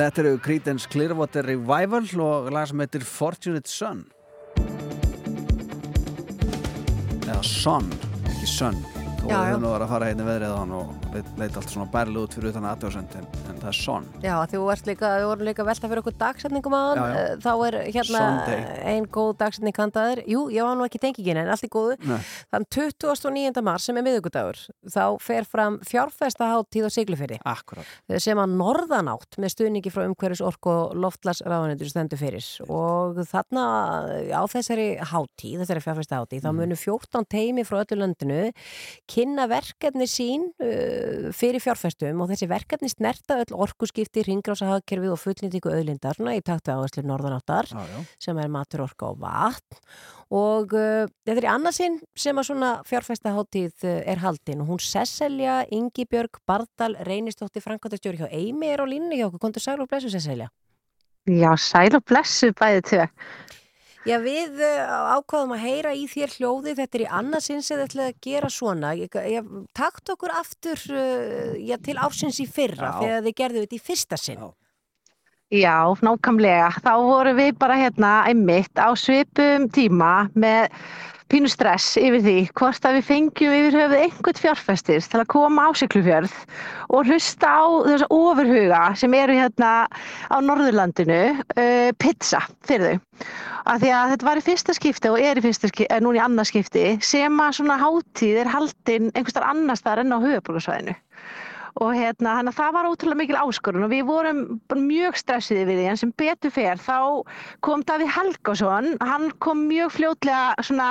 Þetta eru Creedence Clearwater Revival og lag sem heitir Fortunate Son eða Son, ekki Son og við höfum nú verið að fara hérna veðrið á hann og leit, leit allt svona bærlega út fyrir en, en það er Son. Já, þú ert líka, við vorum líka velta fyrir okkur dagsetningum á hann, þá er hérna Sunday. ein góð dagsetning kantaður, jú, ég var nú ekki tengingin en allt í góðu, þann 29. mars sem er miðugudagur, þá fer fram fjárfestaháttíð á Siglufyrði Akkurat sem að norðanátt með stuðningi frá umhverfis orku og loftlagsráðanendur stendur fyrir. Og þarna á þessari háttíð, þessari fjárfestaháttíð, þá munu 14 teimi frá öllu löndinu kynna verkefni sín uh, fyrir fjárfestum. Og þessi verkefni snerta öll orkuskipti, ringrása og fullnýtingu auðlindar svona í takt við áherslu norðanáttar Já, já. sem er matur, orka og vatn og uh, þetta er í annarsinn sem að svona fjárfestaháttíð uh, er haldin og hún Sesselja Ingibjörg Bardal reynistótti Frankvæntastjóri hjá Eimi er á línni hjá okkur, kontur sæl og blessu Sesselja Já, sæl og blessu bæði tvö. Já, við uh, ákvaðum að heyra í þér hljóði, þetta er í annarsinn sem þetta að gera svona. Takt okkur aftur uh, já, til ársins í fyrra Já. þegar þið gerðu þetta í fyrsta sinn. Já, nákvæmlega. Þá vorum við bara hérna einmitt á svipum tíma með pínu stress yfir því hvort að við fengjum yfir höfuð einhvern fjárfestir til að koma á Siglufjörð og hlusta á þessa ofurhuga sem eru hérna á Norðurlandinu uh, pizza fyrir þau. Af því að þetta var í fyrsta skipti og er í fyrsta skipti, núna í annað skipti sem að svona hátíð er haldin einhverstaðar annars staðar enn á höfuborgarsvæðinu og hérna, þannig að það var ótrúlega mikil áskorun og við vorum mjög stressið yfir því en sem betur fer þá kom Davíð Helgason, hann kom mjög fljótlega svona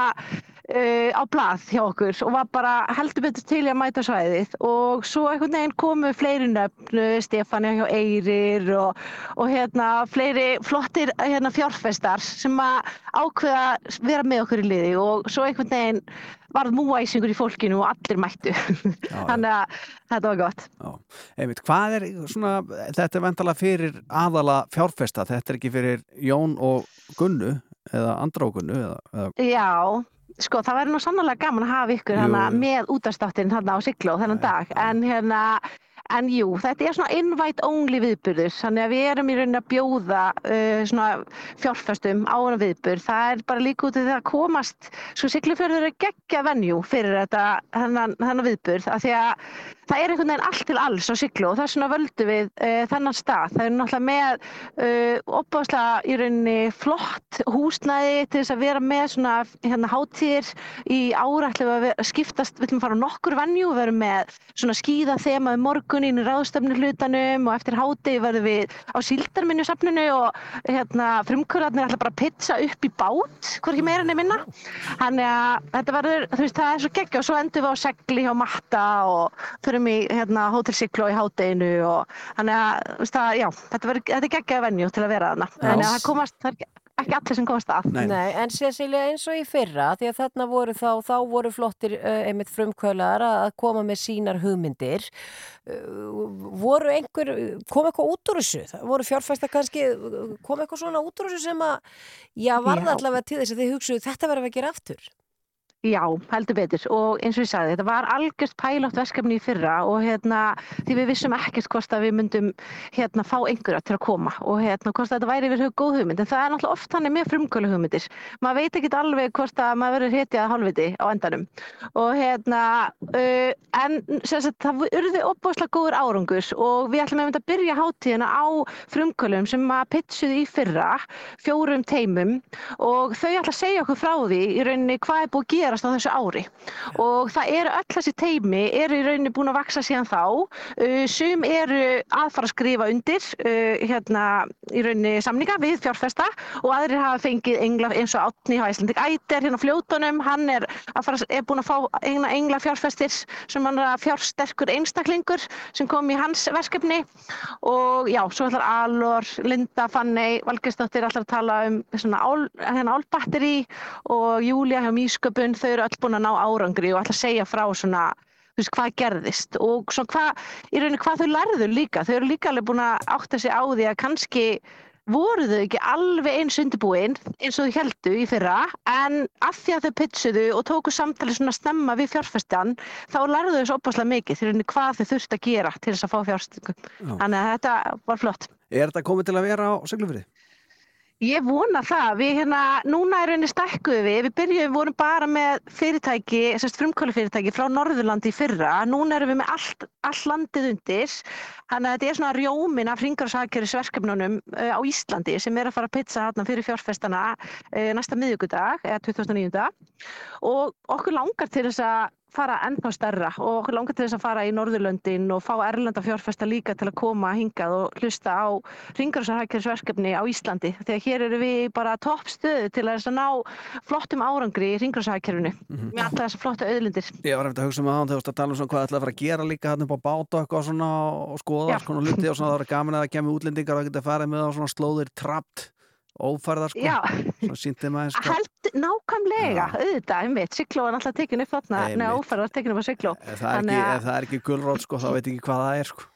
uh, á blað hjá okkur og var bara heldur betur til að mæta svæðið. Og svo einhvern veginn komu fleiri nöfn, uh, Stefania hjá Eyrir og, og hérna fleiri flottir hérna, fjárfestar sem að ákveða að vera með okkur í liði. Og svo einhvern veginn varð múæsingur í fólkinu og allir mættu. *laughs* Þannig að þetta var gott. Einmitt, hvað er svona, þetta er vendala fyrir aðala fjárfesta, þetta er ekki fyrir Jón og Gunnu eða Andra og Gunnu eða, eða... Já, sko það væri nú sannlega gaman að hafa ykkur hana, með útastáttin á Sigló þennan dag. en hérna En jú, þetta er svona invite only viðburður, þannig að við erum í rauninni að bjóða uh, svona fjárfestum á hana viðburð. Það er bara líka út af því að komast, svo Siglufjörður er geggja venjú fyrir þetta þennan, þennan viðburð, af því að það er einhvern veginn allt til alls á Sigló og þess vegna völdu við uh, þennan stað. Það er náttúrulega með uh, opbáslega í rauninni flott húsnæði til þess að vera með svona hérna hátíðir í árætlu að vera- skiptast, við ætlum að fara á nokkur venjú, við verum með svona skíða þema um morgunin í ráðstöfnu hlutanum og eftir hátegi verðum við á síldarminju safninu og hérna frumkvörðarnir ætla bara að pizza upp í bát, hvorki meira enn minna. Þannig að þetta verður, þú veist, það er svo geggja og svo endum við á segli hjá Matta og förum í hérna Hotel Siglo í hátteginu og þannig að, veist það, já, þetta, verður, þetta er geggja venju til að vera þarna. Þannig að það komast, það er ekki allir sem komast að. Nei, en Cecilia eins og í fyrra því að þarna voru þá, þá voru flottir uh, einmitt frumkvölar að koma með sínar hugmyndir. Uh, voru einhver, kom eitthvað út úr þessu? Það voru fjárfæsta kannski kom eitthvað svona út úr þessu sem að já, varða allavega til þess að þið hugsuðu þetta verður að gera aftur Já, heldur betur. Og eins og ég sagði, þetta var algjört pælótt verkefni í fyrra og hérna því við vissum ekkert hvort að við myndum hérna fá einhverja til að koma og hérna hvort þetta væri yfir hug góð hugmynd. En það er náttúrulega oft þannig með frumkvölu hugmyndir. Maður veit ekki alveg hvort að maður verður hetjað halvviti á endanum. Og hérna uh, en sagt, það urði opbáslega góður árangus og við ætlum að byrja hátíðina á frumkvölum sem að pitchuðu í fyrra fjórum teimum. Og þau ætla er gerast á þessu ári. Og það eru öll þessi teimi eru í rauninni búin að vaksa síðan þá. Uh, sum eru að fara að skrifa undir uh, hérna í rauninni samninga við fjárfesta og aðrir hafa fengið engla eins og Átni á Íslandik Æter hérna fljótonum, hann er, fara, er búin að fá engla, engla fjárfestir sem hann er að fjársterkur einstaklingur sem kom í hans verkefni. Og já, svo ætlar Alor, Linda, Fanney, Valgeistóttir ætlar að tala um svona ál, hérna álbatteri og Júlia hjá Mísköpun, þau eru öll búin að ná árangri og ætla að segja frá svona þú veist, hvað gerðist og svona hvað, í rauninni hvað þau lærðu líka, þau eru líka alveg búin að átta sig á því að kannski voru þau ekki alveg eins undirbúin eins og þau heldu í fyrra en af því að þau pitsuðu og tóku samtali svona snemma við fjárfestan þá lærðu þau svo opaslega mikið henni hvað þau þurft að gera til þess að fá fjárfestingu. Já. Þannig að þetta var flott. Er þetta komið til að vera á Siglufyrði? Ég vona það. Við hérna, núna er rauninni stækkuðu við. Við byrjuðum, vorum bara með fyrirtæki, sérst frumkvæli fyrirtæki frá Norðurlandi fyrra. Núna erum við með allt, allt landið undir. Þannig að þetta er svona rjómin af hringarásakjörisverkefnunum uh, á Íslandi sem er að fara að pizza hérna fyrir fjárfestana uh, næsta miðugudag, eða 2009. Og okkur langar til þess að fara ennþá stærra og okkur langar til þess að fara í Norðurlöndin og fá erlenda fjárfesta líka til að koma hingað og hlusta á ringarsarhækjarsverkefni á Íslandi þegar hér eru við bara toppstöðu til að ná flottum árangri í ringarsarhækjarfinu Mhm. með alltaf þessar flottu auðlindir. Ég var eftir að hugsa með það þegar þú tala um svona hvað ætlaði að fara að gera líka hann upp á bát og eitthvað svona og skoða svona hluti og svona það var gaman að það kemur útlendingar og það ófærðar sko. Já. svona síndi maður sko Held nákvæmlega, auðvitað, einmitt, Sigló er náttúrulega tekin upp þarna, neða ófæra var tekin upp á Sigló. ef það er ekki, er ekki gulrót sko þá veit ekki hvað það er sko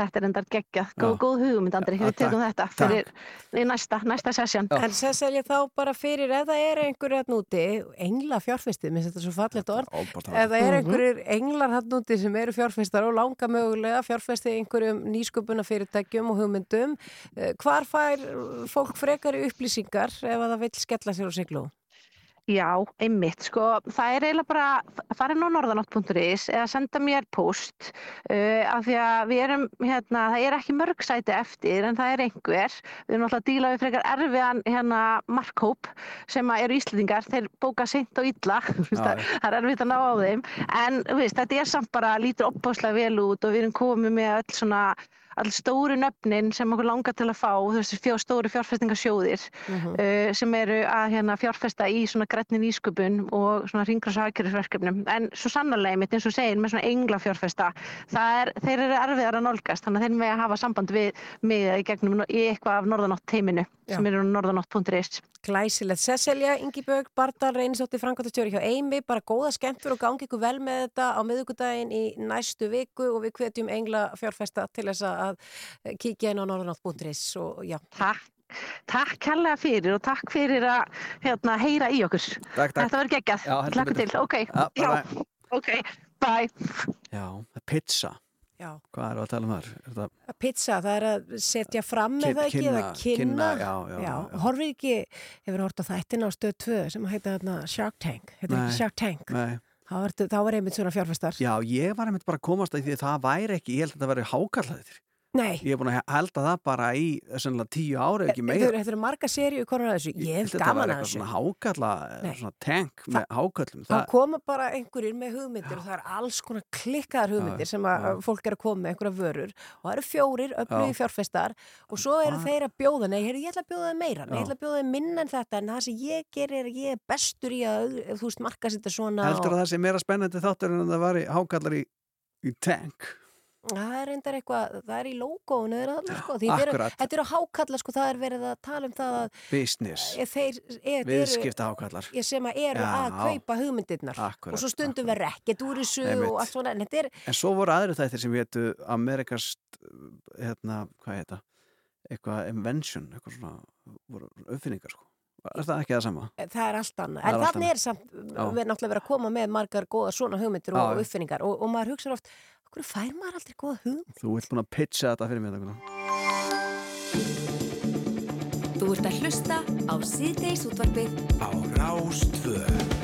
þetta er endar geggjað, góð, góð hugmynd Andri, við takk, þetta fyrir næsta, næsta sesjón. En Cecilia þá bara fyrir ef það er einhverju hann úti, engla fjárfestið, minnst þetta er svo fallegt orð, ef það er Mhm. einhverjir englar hann úti sem eru fjárfestar og langa mögulega fjárfestið einhverjum nýsköpuna fyrirtækjum og hugmyndum, eh, hvar fær fólk frekari upplýsingar ef að það vil skella sér á siglu? Já, einmitt, sko, það er eiginlega bara farin á norðanátt.is eða senda mér post uh, af því að við erum, hérna, það er ekki mörg sæti eftir en það er einhver. Við erum alltaf að díla við frekar erfiðan hérna markhóp sem að eru íslendingar þeir bóka seint og illa *laughs* það það er erfitt að ná á þeim. En þú veist, þetta er samt bara lítur opbáslega vel út og við erum komið með öll svona all stóru nöfnin sem okkur langar til að fá þessi fjó, stóru fjárfestingasjóðir Mhm. uh, sem eru að hérna, fjárfesta í svona grætni nýsköpun og svona aðgerðisverkefnum en svo sannarlega mitt eins og segir með svona engla fjárfesta er, þeir eru erfiðar að nálgast þannig að þeir með að hafa samband við mig í gegnum í eitthvað af norðanátt teiminu sem eru norðanátt.is Glæsilegt. Cecilia Ingibjörg Bardal reynisótti Frankværtastjóri hjá Eimi, bara góða skemmtur og gangi ykkur vel með þetta á miðugudaginn í næstu viku og við hvetjum engla fjárfesta til þess að eh, kíkja inn á norðanátt.is og já. Takk. Takk kærlega fyrir og takk fyrir að hérna, heyra í okkur. Takk, takk. Þetta verður geggjað. Já, betur. til. Ok. Já, bye, bye. ok. Bye. Já, pizza Já. Hvað er að tala um þar? Er það Pizza, það er að setja fram með það ekki eða kynna- já, já, já. Horfir ekki, hefur hort á þættin á stöð 2 sem heita þarna Shark Tank. Heitir ekki Shark Tank. Nei. Þá var, þá var einmitt svona fjárfestar. Já, ég var einmitt bara að komast að því að það væri ekki, ég held að þetta væri hákallaðir Nei. Ég er búin að halda það bara í sennilega tíu ári, ekki Þetta meira. þetta eru marga seríu konar að þessu. Ég hef Þetta gaman var að eitthvað þessu. svona hákalla, svona tank með hákallum Það koma bara einhverjir með hugmyndir og það er alls konar klikkaðar hugmyndir sem að fólk er að koma með einhverja vörur og það eru fjórir öflugi Já. fjárfestar og svo eru þeir að bjóða, nei, ég ætla að bjóða þeim meira, ég ætla að bjóða þeim minna en þetta en það sem ég gerir er ég er bestur í að, þú veist, þetta það það í, í tank það er reyndar eitthvað, það er í logoinu þeirra þarna, sko, akkurat. þetta eru hákalla, sko, það er verið að tala um það að business, e, þeir er, viðskipta hákallar ég sem að eru Já. að kaupa hugmyndirnar. Akkurat, og svo stundum verður ekkert úr þessu og allt svona, en þetta er En svo voru aðri þættir sem hétu Amerikast hérna, hvað heita eitthvað invention eitthvað svona, uppfinningar sko Er það ekki það sama? Það er allt annað. En þannig er samt, við erum náttúrulega verið að koma með margar góða svona hugmyndir og já. uppfinningar og, og maður hugsa oft, okkur fær maður aldrei góða hugmynd? Þú vilt búin að pitcha þetta fyrir mér Dagmar. Þú ert að hlusta á síðdeis útvarpið Á Rástvö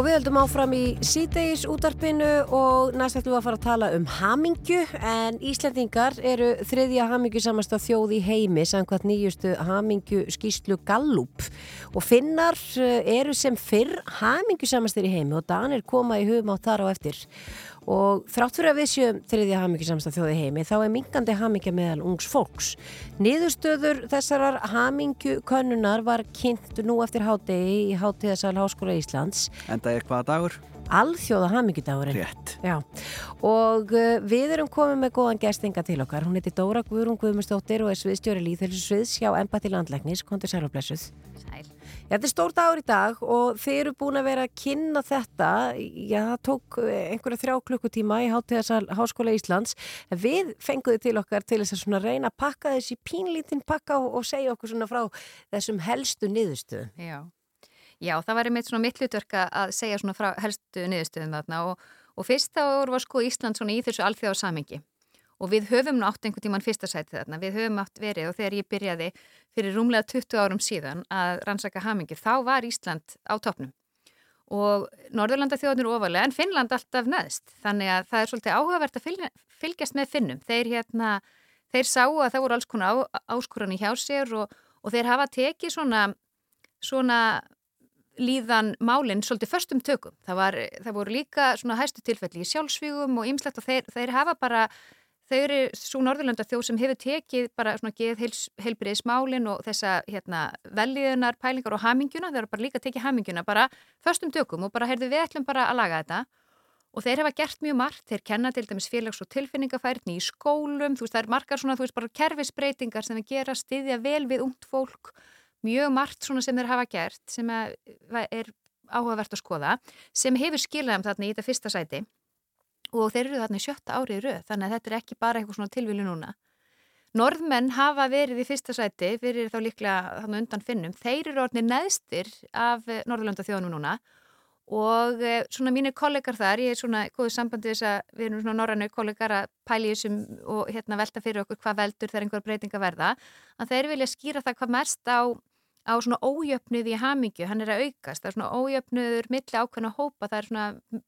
Og við höldum áfram í síðdeis útarpinu og næst ætlum við að fara að tala um hamingju. En Íslendingar eru þriðja hamingju samast að þjóð í heimi samkvæmt nýjustu hamingju skýslu Gallup. Og finnar eh, eru sem fyrr hamingju samastir í heimi og Danir koma í hugum á þar á eftir og þrátt fyrir að við séum þriðja hamingju samast að þjóð í heimi þá er mingandi hamingja meðal ungs fólks. Niðurstöður þessarar hamingju könnunar var kynnt nú eftir hádegi í hátíðasal Háskóla Íslands Enda er hvaða dagur? Alþjóða hamingjudagurinn. Rétt. Já, og uh, við erum komið með góðan gestinga til okkar. Hún heiti Dóra Guðrún Guðmustóttir og er sviðstjóri líðhelsu sviðs hjá Embati Landlæknis, kontur sælublessuð. Sæl. Þetta er stór dagur í dag og þeir eru búin að vera að kynna þetta, já það tók eh, einhverja þrjá klukkutíma í Háttíðarsal Háskóla Íslands. Við fenguðu til okkar til þess að reyna að pakka þessi pínlítinn pakka og, og segja okkur svona frá þessum helstu niðurstöðum. Já. Já, það væri mitt svona mitt hlutverk að- segja svona frá helstu niðurstöðum þarna og, og fyrst þá voru var sko Ísland svona í þessu alþjóða samengi og við höfum nú átt einhvern tíman fyrsta sæti þarna, við höfum átt verið og þegar ég byrjaði fyrir rúmlega 20 árum síðan að rannsaka hamingi, þá var Ísland á toppnum. Og Norðurlanda þjóðnir ofalega en Finnland alltaf neðst, þannig að það er svolítið áhugavert að fylgja, fylgjast með Finnum, þeir hérna, þeir sáu að það voru alls konar á, áskorunni hjá sér og, og þeir hafa tekið svona, svona líðan málinn svolítið förstum tökum. Það, var, það voru líka svona hæstu tilfelli í sjálfsvígum og ymslegt og þeir, þeir hafa bara, þau eru svo Norðurlanda þjóð sem hefur tekið bara svona geð heils, heilbriðismálinn og þessa hérna velliðunar, pælingar og haminguna, þeir eru bara líka tekið haminguna bara förstum tökum og bara heyrðu við ætlum bara að laga þetta. Og þeir hafa gert mjög margt, þeir kenna til dæmis félags- og tilfinningafærni í skólum, þú veist það er margar svona, þú veist bara kerfisbreytingar sem þeir gera stiðja vel við ungt fólk mjög margt svona sem þeir hafa gert sem er áhugavert að skoða sem hefur skilaðum þarna í þetta fyrsta sæti og þeir eru þarna í sjötta árið röð þannig að þetta er ekki bara eitthvað svona tilvílu núna. Norðmenn hafa verið í fyrsta sæti fyrir þá líklega þarna undan finnum. Þeir eru orðinir neðstir af Norðurlanda þjóðunum núna og eh, svona mínir kollegar þar, ég er svona góðið sambandi þess að við erum svona norrannu kollegar að pæli þessum og hérna velta fyrir okkur hvað veldur þegar einhver breytinga verða, að þeir vilja skýra það hvað mest á á svona ójöfnuð í hamingju, hann er að aukast það er svona ójöfnuður milli ákveðna hópa það er svona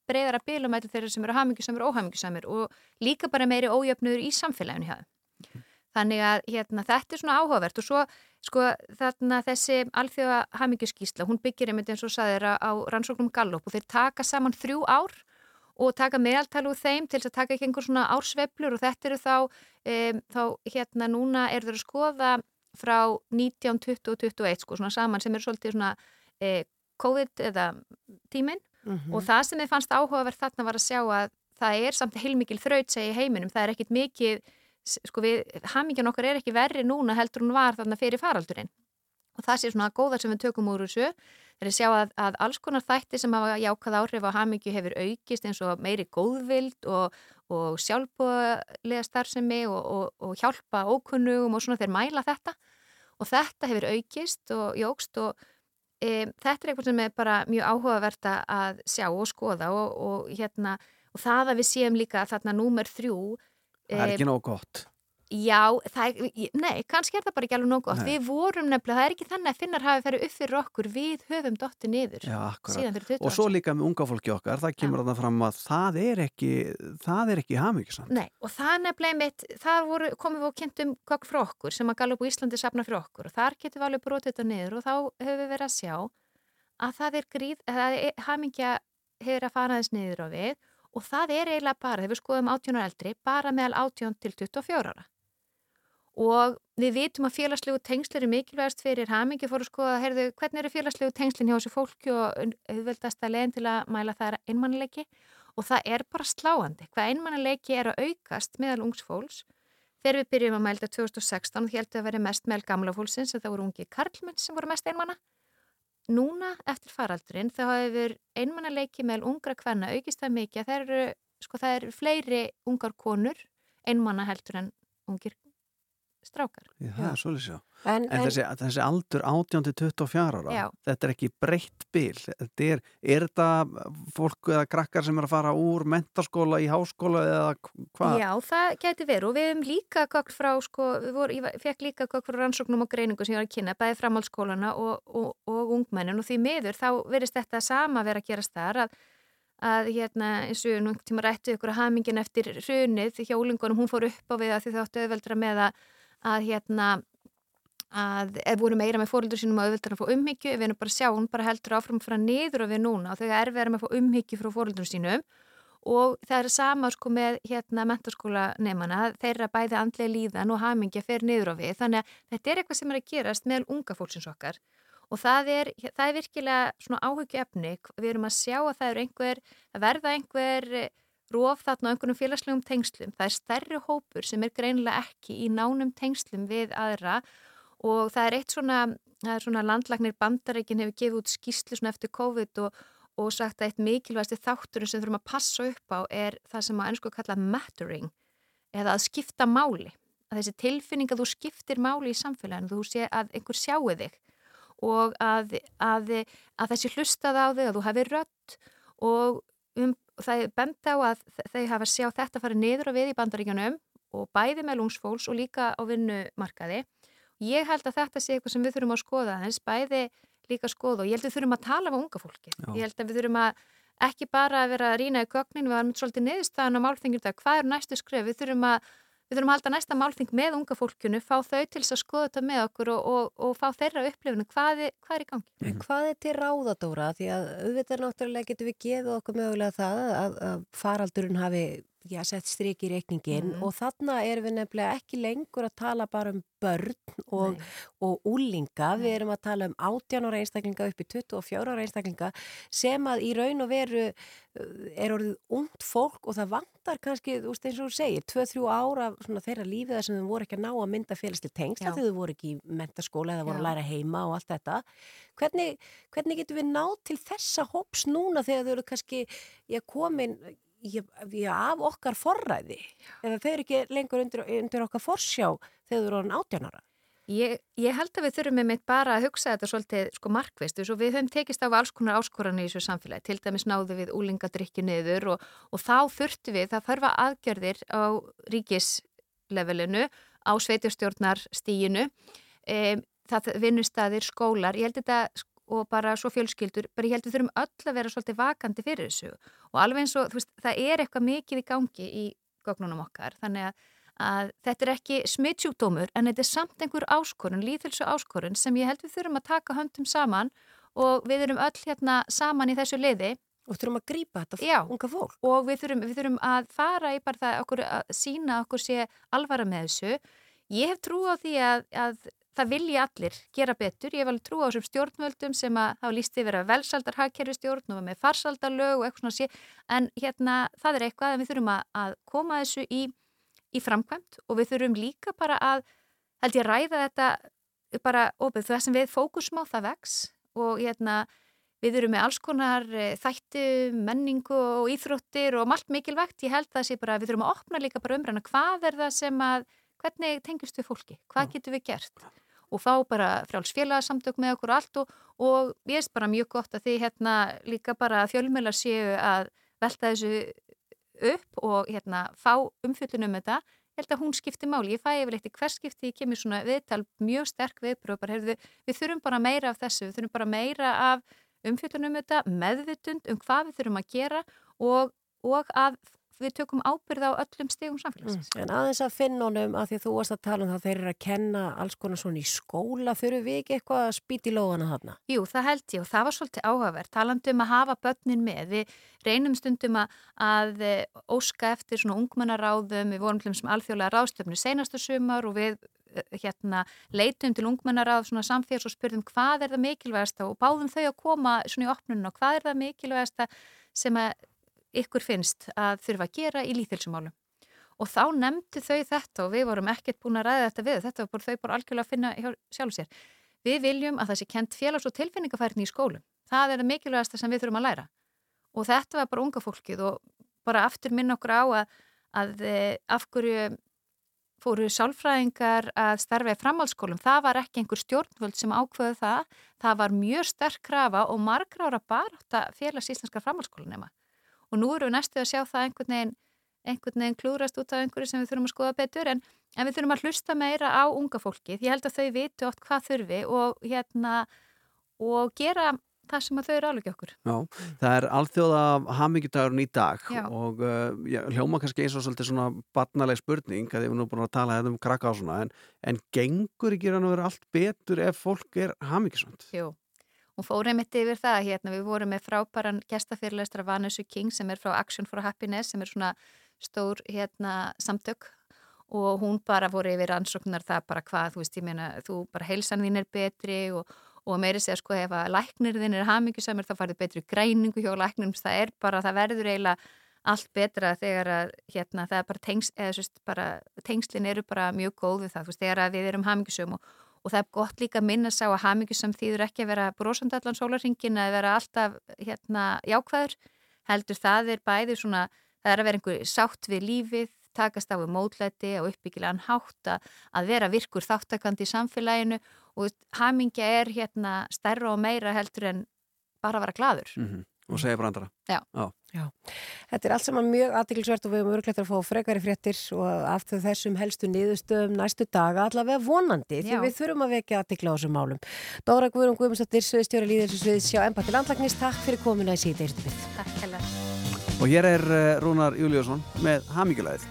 breyðara bilumæti þeirra sem eru hamingju sem eru óhamingju samir og líka bara meiri ójöfnuður í samfélaginu hjá þeim. Þannig að hérna, þetta er svona áhugavert og svo sko þarna þessi alþjóða hamingjuskísla, hún byggir einmitt eins og saðir á rannsóknum Gallup og þeir taka saman þrjú ár og taka meðaltal úr þeim til þess að taka ekki einhver svona ársveiflur og þetta eru þá, um, þá hérna frá 19, 20 og 21 sko, svona saman sem er svolítið svona eh, COVID eða tíminn. Mhm. og það sem þið fannst áhugavert þarna var að sjá að það er samt heilmikil þraut segi heiminum, það er ekkit mikið sko við, hamingjan okkar er ekki verri núna heldur hún var þarna fyrir faraldurinn. Og það sé svona góða sem við tökum úr þessu þeir að sjá að, að alls konar þætti sem hafa jákað áhrif á hamingju hefur aukist eins og meiri góðvild og, og sjálfbúlega starfsemi og, og, og hjálpa ókunnugum og svona þeir mæla þetta og þetta hefur aukist og jógst og e, þetta er eitthvað sem er bara mjög áhugavert að sjá og skoða og, og hérna og það að við séum líka þarna númer þrjú Það er e, ekki nóg gott. Já, það nei, kannski er það bara ekki alveg nóg gott. Nei. Við vorum nefnilega, það er ekki þannig að finnar hafi ferið upp fyrir okkur, við höfum dotti niður Já, síðan fyrir 20 Og svo líka með unga fólki okkar, það kemur þarna fram að það er ekki, það er ekki hamingjusamt. Nei, og það nefnilega mitt, þar voru, komum við og kynntum kokk frá okkur sem að Gallup og Íslandi safna fyrir okkur og þar getum við alveg brotið þetta niður og þá höfum við verið að sjá að það er gríð, að það hamingja hefur að fara þess niður á við og það er eiginlega bara, þegar við skoðum 18 ára eldri, bara meðal 18 til 24 ára. Og við vitum að félagslegu tengsl eru mikilvægast fyrir hamingi fór að skoða, heyrðu, hvernig eru félagslegu tengslinn hjá þessu fólki og auðveldast að leiðin til að mæla það er einmannileiki og það er bara sláandi. Hvað einmannileiki er að aukast meðal ungs fólks þegar við byrjum að mælda 2016 og heldur að vera mest meðal gamla fólksins að það voru ungi karlmenn sem voru mest einmanna. Núna eftir faraldurinn þá hefur einmannileiki meðal ungra kvenna aukist það mikið að það eru, sko, það eru strákar. Já, það er svolítið sjá. En- En, en- þessi, þessi aldur 18 til 24 ára, Já. þetta er ekki breytt bil. Þetta er, er þetta fólk eða krakkar sem er að fara úr mentaskóla í háskóla eða hvað? Já, það gæti verið og við hefum líka gögn frá, sko, við voru, ég fekk líka gögn frá rannsóknum og greiningu sem ég var að kynna, bæði framhaldsskólana og, og, og ungmennin og því miður þá verist þetta sama vera að gerast þar að að hérna eins og nú einhvern tíma rættu ykkur að hamingin eftir hrunið því hjólingunum hún fór upp á við að því þáttu auðveldra með að, að hérna að ef voru meira með fóröldur sínum að auðveldra að fá umhyggju, við erum bara að sjá hún bara heldur áfram frá niður og við núna og þau er verið að fá umhyggju frá fóröldur sínum. Og það er sama sko með hérna mentaskóla nefnana, þeirra bæði andlega líðan og hamingja fer niður á við. Þannig að þetta er eitthvað sem er að gerast með unga fólksins okkar. Og það er, það er virkilega svona áhugju efni, við erum að sjá að það er einhver, að verða einhver róf þarna á einhvernum félagslegum tengslum. Það er stærri hópur sem er greinilega ekki í nánum tengslum við aðra og það er eitt svona, er svona landlagnir bandareikin hefur gefið út skýslu eftir COVID og, og sagt að eitt mikilvægasti þátturinn sem þurfum að passa upp á er það sem á ennsku kalla mattering eða að skipta máli. Að þessi tilfinning að þú skiptir máli í samfélaginu, þú sé að einhver sjáu þig og að, að, að þessi hlustað á þig, að þú hafi rött og um, það er bent á að þau hafa sjá þetta farið niður og við í bandaríkjanum og bæði með lungsfólks og líka á vinnumarkaði. Ég held að þetta sé eitthvað sem við þurfum að skoða þess, bæði líka að skoða og ég held að við þurfum að tala með unga fólki. Já. Ég held að við þurfum að ekki bara að vera að rýna í gögnin, við varum svolítið niðurstaðan á málþingjum þetta, hvað er næstu skref, við þurfum að Við þurfum að halda næsta málþing með unga fólkunu, fá þau til að skoða þetta með okkur og, og, og fá þeirra upplifinu. Hvað, hvað er í gangi? En hvað er til ráðadóra? Því að auðvitað náttúrulega getur við gefið okkur mögulega það að, að faraldurinn hafi já, sett stryk í reikningin mm. og þarna erum við nefnilega ekki lengur að tala bara um börn og, og úlinga, við erum að tala um 18 ára einstaklinga upp í 24 ára einstaklinga sem að í raun og veru uh, er orðið ungt fólk og það vantar kannski, þú veist eins og þú segir 2-3 ára svona, þeirra lífið þar sem þau voru ekki að ná að mynda félagslega tengsla þegar þau voru ekki í mentaskóla eða voru að læra heima og allt þetta. Hvernig, hvernig getur við nátt til þessa hóps núna þegar þau eru kannski já, komin já, af okkar forræði eða þau eru ekki lengur undir, undir okkar forsjá þegar þau eru orðin átjánara Ég, ég held að við þurfum með mitt bara að hugsa þetta svolítið sko markvist og við höfum tekist á alls konar áskoranir í þessu samfélagi. Til dæmis náðu við úlingadrykki niður og, og þá þurftu við það þarfa aðgjörðir á ríkislevelinu á sveitjastjórnarstíginu e, það vinnustæðir, skólar. Ég held þetta og bara svo fjölskyldur, bara ég held við þurfum öll að vera svolítið vakandi fyrir þessu. Og alveg eins og þú veist, það er eitthvað mikið í gangi í gögnunum okkar, þannig að, að þetta er ekki smittsjúkdómur en þetta er samt einhver áskorun, líðhilsu áskorun sem ég held við þurfum að taka höndum saman og við erum öll hérna saman í þessu liði. Og þurfum að grýpa þetta Já, unga fólk. Og við þurfum, við þurfum að fara í bara það okkur, að sína okkur sé alvara með þessu. Ég hef trú á því að, að það vilja allir gera betur. Ég hef alveg trú á þessum stjórnvöldum sem að þá líst yfir að velsaldarhagkerfi stjórn og með farsaldalög og eitthvað svona sé. En hérna það er eitthvað að við þurfum að, að koma þessu í, í framkvæmt og við þurfum líka bara að, held ég, ræða þetta bara opið. Það sem við fókusum á það vex og hérna við þurfum með alls konar eh, þættu, menningu og íþróttir og allt mikilvægt. Ég held það sé bara, við þurfum að opna líka bara umræna hvað er það sem að hvernig tengjast við fólki, hvað getur við gert og fá bara frjálsfélagsamtök með okkur allt og, og ég veist bara mjög gott að því hérna líka bara fjölmjölar séu að velta þessu upp og hérna fá umfjöldunum þetta, ég held að hún skipti máli, ég fæ yfir eitt í hvers skipti, ég kemur svona viðtal mjög sterk viðbröð, bara heyrðu við þurfum bara meira af þessu, við þurfum bara meira af umfjöldunum þetta, meðvitund um hvað við þurfum að gera og, og að við tökum ábyrð á öllum stegum samfélagsins. Mm. En aðeins að finna honum að því að þú varst að tala um það þeir eru að kenna alls konar svona í skóla þurfu við ekki eitthvað að spýti lóðana þarna? Jú, það held ég og það var svolítið áhugavert talandum að hafa börnin með við reynum stundum að, að eh, óska eftir svona ungmennaráðum við vorum þessum alþjóðlega ráðstöfnu senastu sumar og við eh, hérna leitum til ungmennaráð svona samfélags og spurðum hvað er það mikilvægasta og báðum þau að koma svona í opnunum og hvað er það mikilvægasta sem að ykkur finnst að þurfa að gera í líþilsumálum. Og þá nefndi þau þetta og við vorum ekkert búin að ræða þetta við, þetta bara þau bara algjörlega að finna sjálf sér. Við viljum að það sé kent félags- og tilfinningafærni í skólum. Það er það mikilvægasta sem við þurfum að læra. Og þetta var bara unga fólkið og bara aftur minna okkur á að, að eh, af hverju fóru sálfræðingar að starfa í framhaldsskólum. Það var ekki einhver stjórnvöld sem ákveðu það. Það var mjög sterk krafa og margra ára bara átt að félags íslenska framhaldsskólanema og nú eru við næstu að sjá það einhvern veginn, einhvern veginn klúrast út af einhverju sem við þurfum að skoða betur en, en við þurfum að hlusta meira á unga fólki því ég held að þau vitu oft hvað þurfi og hérna og gera það sem þau eru alveg okkur. Já, það er alþjóða hamingjutagurinn í dag já. og uh, hljóma kannski eins og svolítið svona barnaleg spurning að ég hef nú búin að tala hérna um krakka á svona en, en gengur ekki rann að vera allt betur ef fólk er hamingjusamt? Jú, Hún fór einmitt yfir það, hérna, við vorum með frábæran gestafyrirleistra Vanessa King sem er frá Action for Happiness sem er svona stór hérna, samtök. Og hún bara voru yfir ansóknar það bara hvað, þú veist, ég meina, þú bara heilsan þín er betri og, og meiri segja sko ef að læknir þín er hamingisamur þá farið betri græningu hjá læknum, það er bara, það verður eiginlega allt betra þegar að hérna, það er bara, tengs, eða, sérst, bara tengslin eru bara mjög góð við það, þú veist, þegar við erum hamingisum og og það er gott líka að minna sá að hamingu sem þýður ekki að vera brosandi allan sólarringin að vera alltaf hérna, jákvæður heldur það er bæði svona það er að vera einhver sátt við lífið takast á við mótlæti og uppbyggilegan hátt að vera virkur þáttakandi í samfélaginu og hamingja er hérna stærra og meira heldur en bara að vera gladur mm -hmm. Og segja brandara Já. Já. Já. Þetta er allt saman mjög aðtiklisvert og við höfum örgleitt að fá frekari fréttir og aftur þessum helstu niðurstöðum næstu daga allavega vonandi því við þurfum að vekja aðtikla á þessum málum. Dóra Guðrún Guðmundsdóttir, sviðstjóra líðelsisviðs sjá Embati Landlagnist, takk fyrir komuna í síðdeistumið. Takk hella. Og hér er eh, Rúnar Júliusson með hamingjulegð.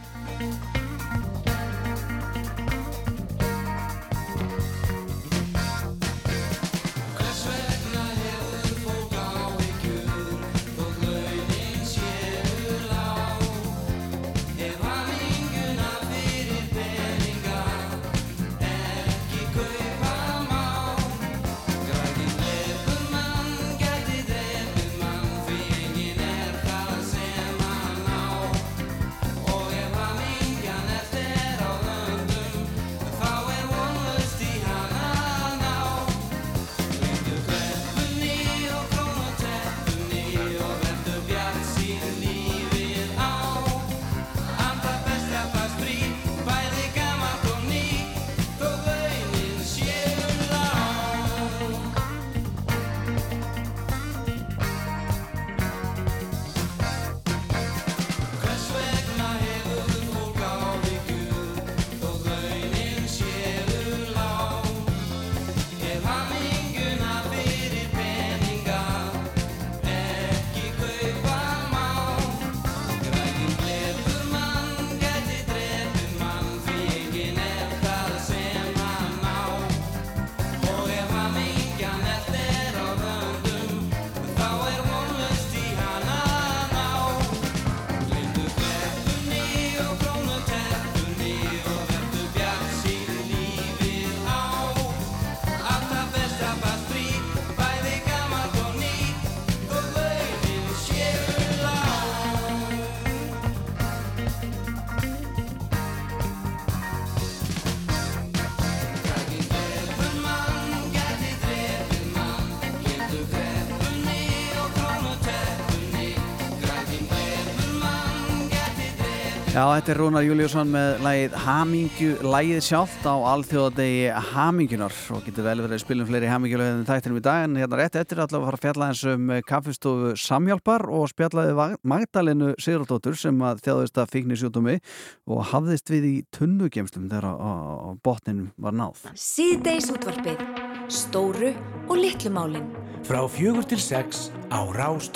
Já, þetta er Rúnar Júliusson með lagið Hamingju, lagið sjálft á alþjóðadegi Hamingjunar og getur vel verið að spilum fleiri hamingjulegðin þættinum í dag en hérna rétt eftir allavega að fara að fjalla eins um kaffistofu Samhjálpar og spjallaði Magdalenu Sigurdóttur sem að þjáðist að fíkni sjútumi og hafðist við í tunnugemstum þegar á, botninum var náð. Síðdeis útvarpið. Stóru og litlu málin. Frá fjögur til sex á Rás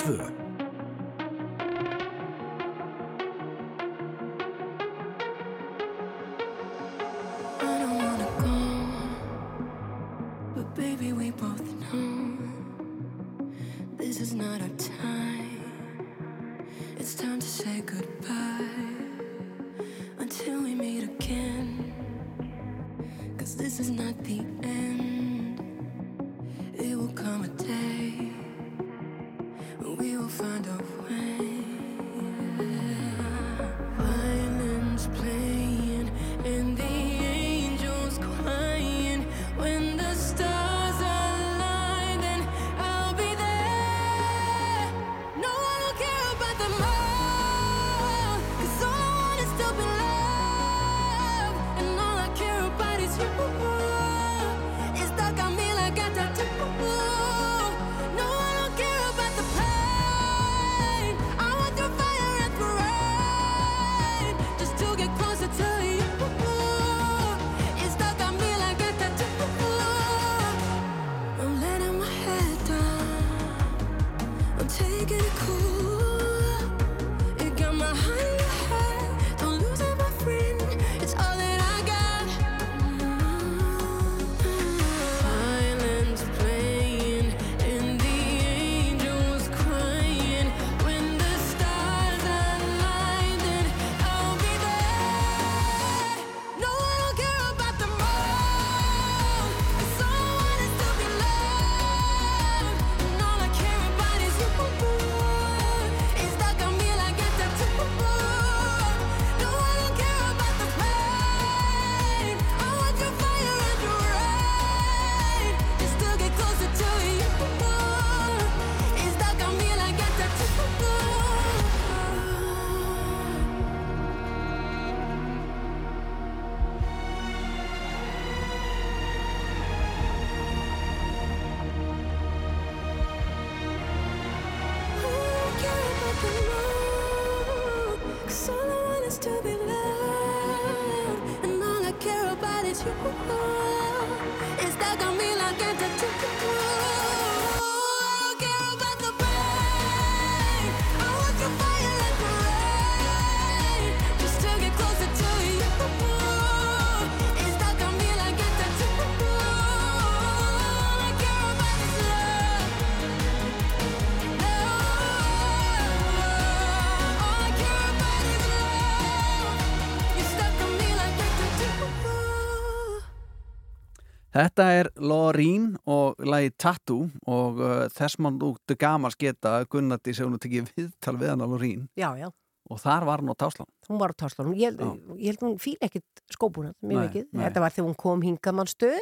Þetta er Lorín og lagi Tattoo og uh, þess mann út gamars geta Gunnati sem hún tekið viðtal við hana Lorín Já, já. og þar var hún á Táslan Hún var á Táslanum. Ég, ég held hún fíl ekkit skópuna, mjög Nei, mikið. nei. Þetta var þegar hún kom hingamannstöð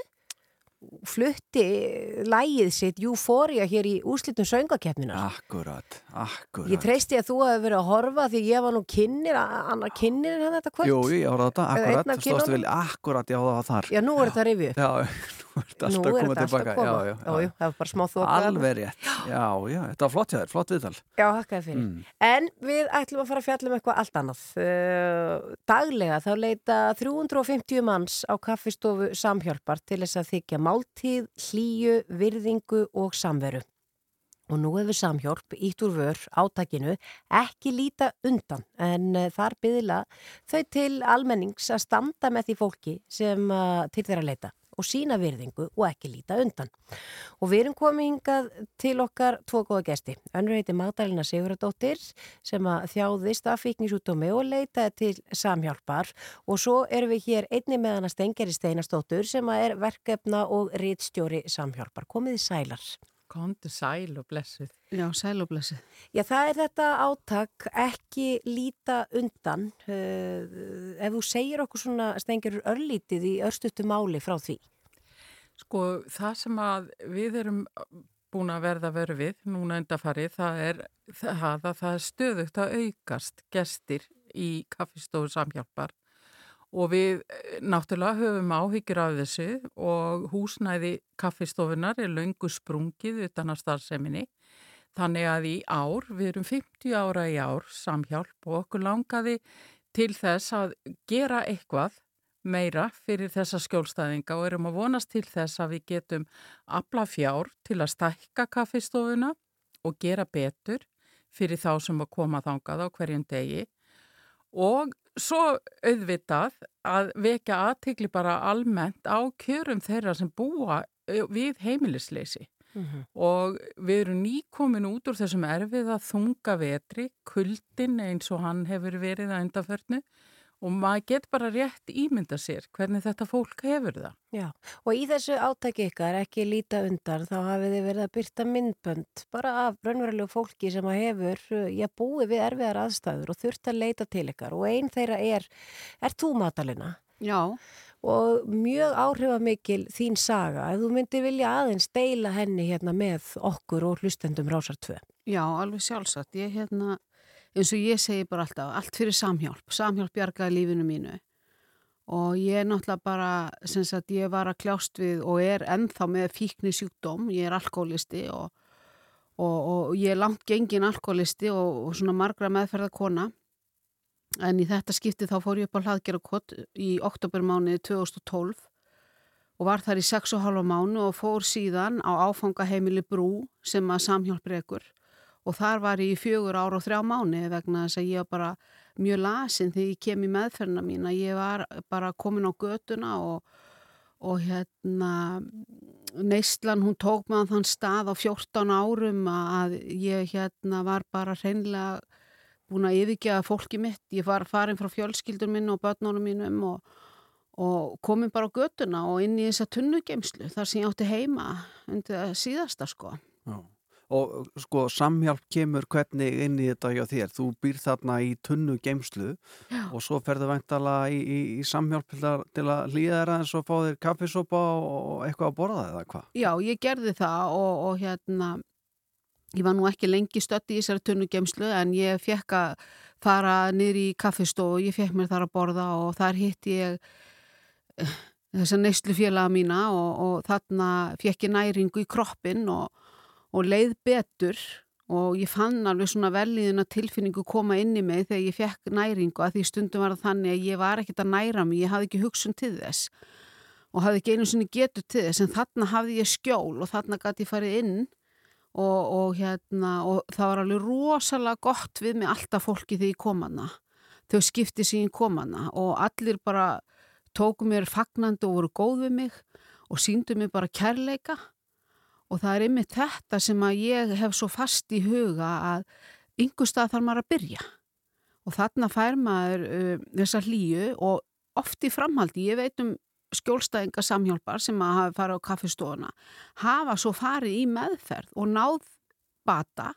flutti lægið sitt Euphoria hér í úslitum söngakeppnina. Akkurat, akkurat Ég treysti að þú hefði verið að horfa því ég var nú kynnir, annar kynnir en þetta kvöld. Jú, ég ára þetta, akkurat, stóðstu vel akkurat, já það var þar Já, nú er þetta rifið upp. Já, þetta Nú alltaf er þetta alltaf að koma. Já, já, Já, jú, það var bara smá þarna. Alveg rétt, já, já, þetta var flott hjá þér, flott viðtal Já, hakkaði fyrir. Mm. En við ætlum að fara að fjalla um eitthvað allt annað. Uh, daglega þá leita 350 manns á kaffistofu samhjálpar til þess að þykja máltíð, hlýju, virðingu og samveru. Og nú hefur samhjálp ítt úr vör átakinu ekki líta undan en uh, þar byðla þau til almennings að standa með því fólki sem uh, til þeirra leita og sína virðingu og ekki líta undan. Og við erum komið hingað til okkar tvo góða gesti. Önnur heiti Magdalena Siguradóttir sem að þjáðist af fíknisútdómi og leitaði til samhjálpar og svo erum við hér einni með hana Stengeri Steinastóttur sem að er verkefna og rítstjóri samhjálpar. Komið í sælar. Kondu sæl og blessuð. Já, sæl og blessuð. Já, það er þetta átak ekki líta undan. Uh, ef þú segir okkur svona Stengerur örlítið í örstutu máli frá því. Sko, það sem að við erum búin að verða veru við núna undarfarið, það er það að það er stöðugt að aukast gestir í kaffistofu samhjálpar og við eh, náttúrulega höfum áhyggjur af þessu og húsnæði kaffistofunar er löngu sprungið utan að starfseminni. Þannig að í ár, við erum 50 ára í ár samhjálp og okkur langaði til þess að gera eitthvað meira fyrir þessa skjólstæðinga og erum að vonast til þess að við getum afla fjár til að stækka kaffistofuna og gera betur fyrir þá sem að koma þangað á hverjum degi og svo auðvitað að vekja aðtikli bara almennt á kjörum þeirra sem búa eh, við heimilisleysi. Og við erum nýkomin út úr þessum erfiða þunga vetri, kuldin eins og hann hefur verið að undarförnu og maður get bara rétt ímynda sér hvernig þetta fólk hefur það. Já, og í þessu átaki ykkar ekki líta undan þá hafið þið verið að byrta myndbönd bara af raunverulegu fólki sem að hefur, uh, já, búið við erfiðar aðstæður og þurft að leita til ykkar og einn þeirra er, er þú Matalina? Já. Og mjög áhrifamikil þín saga, ef þú myndir vilja aðeins deila henni hérna með okkur og hlustendum Rásar 2. Já, alveg sjálfsagt. Ég hérna, eins og ég segi bara alltaf, allt fyrir samhjálp. Samhjálp bjargaði lífinu mínu. Og ég náttúrulega bara, sem sagt, ég var að kljást við og er ennþá með fíkni sjúkdóm. Ég er alkoholisti og, og, og ég er langt gengin alkoholisti og, og svona margra meðferða kona. En í þetta skipti þá fór ég upp á hlaðgerakott í oktobermániði 2012 og var þar í 6,5 mánu og fór síðan á áfangaheimili Brú sem að samhjálp rekur og þar var ég í fjögur ára og þrjá mánu vegna þess að ég var bara mjög lasin þegar ég kem í meðferna mín að ég var bara komin á götuna og, og hérna neistlan hún tók mig á þann stað á 14 árum að ég hérna var bara hreinlega búin að yfirgeða fólki mitt. Ég var farin frá fjölskyldur minn og börnunum mínum og, og komin bara á götuna og inn í þessa tunnugeimslu þar sem ég átti heima undir það síðasta sko. Já. Og sko samhjálp kemur hvernig inn í þetta hjá þér. Þú býr þarna í tunnu geimslu Já. og svo ferðu vantala í, í, í samhjálp til að, líða þér aðeins og fá þér kaffisopa og eitthvað að borða eða hvað? Já, ég gerði það og, og hérna ég var nú ekki lengi stödd í þessari tunnugeimslu en ég fekk að fara niður í kaffistofu og ég fekk mér þar að borða og þar hitt ég eh, þessa neyslu félaga mína og, og þarna fekk ég næringu í kroppin og, og leið betur og ég fann alveg svona velíðina tilfinningu koma inn í mig þegar ég fekk næringu að því stundum var það þannig að ég var ekkert að næra mig, ég hafði ekki hugsun til þess og hafði ekki einu sinni getur til þess en þarna hafði ég skjól og þarna gæti ég farið inn og, og hérna og það var alveg rosalega gott við mig alltaf fólki þegar ég kom hana þau skipti sem ég kom hana og allir bara tóku mér fagnandi og voru góð við mig og síndu mér bara kærleika og það er einmitt þetta sem að ég hef svo fast í huga að yngur stað þarf maður að byrja. Og þarna fær maður uh, þessa hlýju og oft í framhaldi, ég veit um skjólstæðinga samhjálpar sem að hafa farið á kaffestofuna hafa svo farið í meðferð og náð bata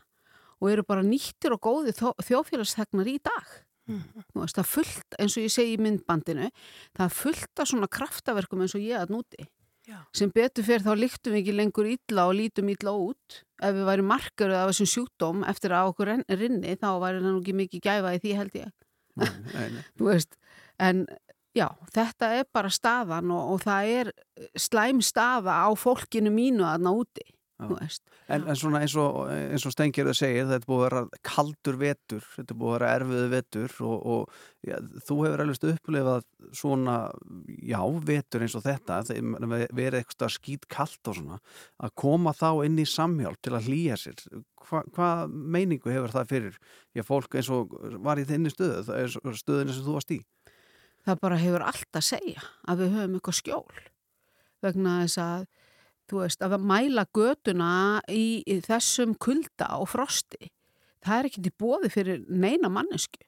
og eru bara nýttir og góði þjófélagsþegnar í dag. Þú veist, það fullt, eins og ég segi í myndbandinu það fullt af svona kraftaverkum eins og ég að núti Já. sem betur fyrir þá líktum við ekki lengur illa og lítum illa út ef við væri margar af þessum sjúkdóm eftir að okkur rinni þá væri það nú ekki mikið gæfa í því held ég Nei, nei. *laughs* en já, þetta er bara staðan og, og það er slæm staða á fólkinu mínu aðna úti, En, en svona eins og, eins og Stengirðu segir, þetta er búið að vera kaldur vetur, þetta er búið að vera erfiðu vetur og, og ja, þú hefur alveg upplifað svona, já, vetur eins og þetta, verið eitthvað skýt kalt og svona, að koma þá inn í samhjálp til að hlýja sér. Hva, hvað meiningu hefur það fyrir? Já, fólk eins og var í þinni stöðu, það stöðinu sem þú varst í. það bara hefur allt að segja að við höfum eitthvað skjól vegna þess að þú veist, að mæla götuna í, í þessum kulda og frosti. Það er ekkert í bóði fyrir neina mannesku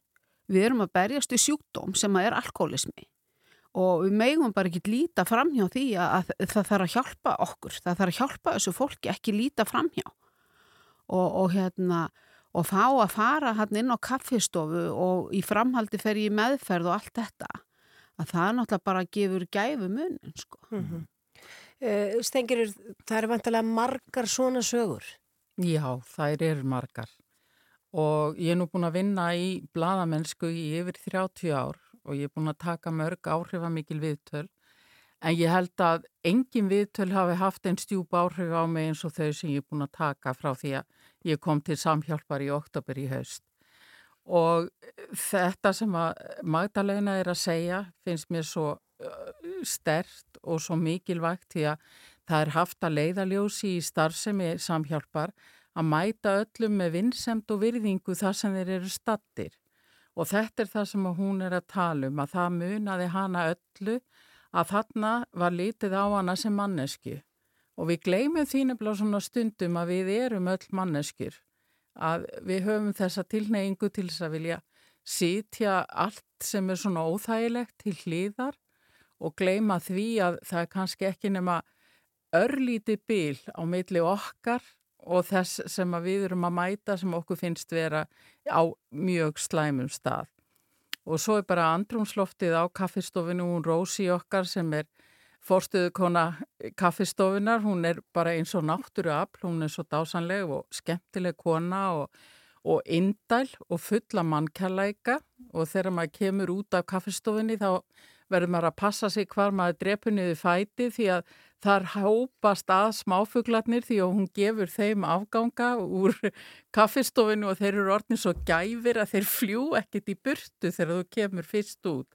við erum að berjast í sjúkdóm sem að er alkoholismi. Og við megum bara ekki líta framhjá því að, að það þarf að hjálpa okkur. Það þarf að hjálpa þessu fólki ekki líta framhjá og, og hérna og fá að fara hann inn á kaffistofu og í framhaldi fer ég meðferð og allt þetta. Að það náttúrulega bara gefur gæfu munin sko. Mm uh, Stengir, það eru vantilega margar svona sögur. Já, þær eru margar. Og ég er nú búin að vinna í bladamennsku í yfir 30 ár og ég er búin að taka mörg áhrifamikil viðtöl. En ég held að engin viðtöl hafi haft einn stjúp áhrif á mig eins og þau sem ég er búin að taka frá því að ég kom til samhjálpar í oktober í haust. Og þetta sem að Magdalena er að segja finnst mér svo stert og svo mikilvægt því að það er haft að leiðaljósi í starfsemi samhjálpar að mæta öllum með vinnsemt og virðingu þar sem þeir eru stattir og þetta er það sem hún er að tala um að það munaði hana öllu að þarna var litið á hana sem mannesku og við gleymum því nefnilega svona stundum að við erum öll manneskjur að við höfum þessa tilneyingu til þess að vilja sitja allt sem er svona óþægilegt til hlýðar og gleyma því að það er kannski ekki nema örlítið bil á milli okkar og þess sem við erum að mæta sem okkur finnst vera á mjög slæmum stað. Og svo er bara andrumsloftið á kaffistofinu, hún Rósi okkar sem er fórstuðu kona kaffistofunar, hún er bara eins og náttúruafl, hún er svo dásanleg og skemmtileg kona og, og indæl og fulla mannkjærleika og þegar maður kemur út af kaffistofunni þá verður maður að passa sig hvar maður drepur niður fæti því að þar hópast að smáfuglarnir því að hún gefur þeim afganga úr kaffistofinu og þeir eru orðin svo gæfir að þeir fljú ekkit í burtu þegar þú kemur fyrst út.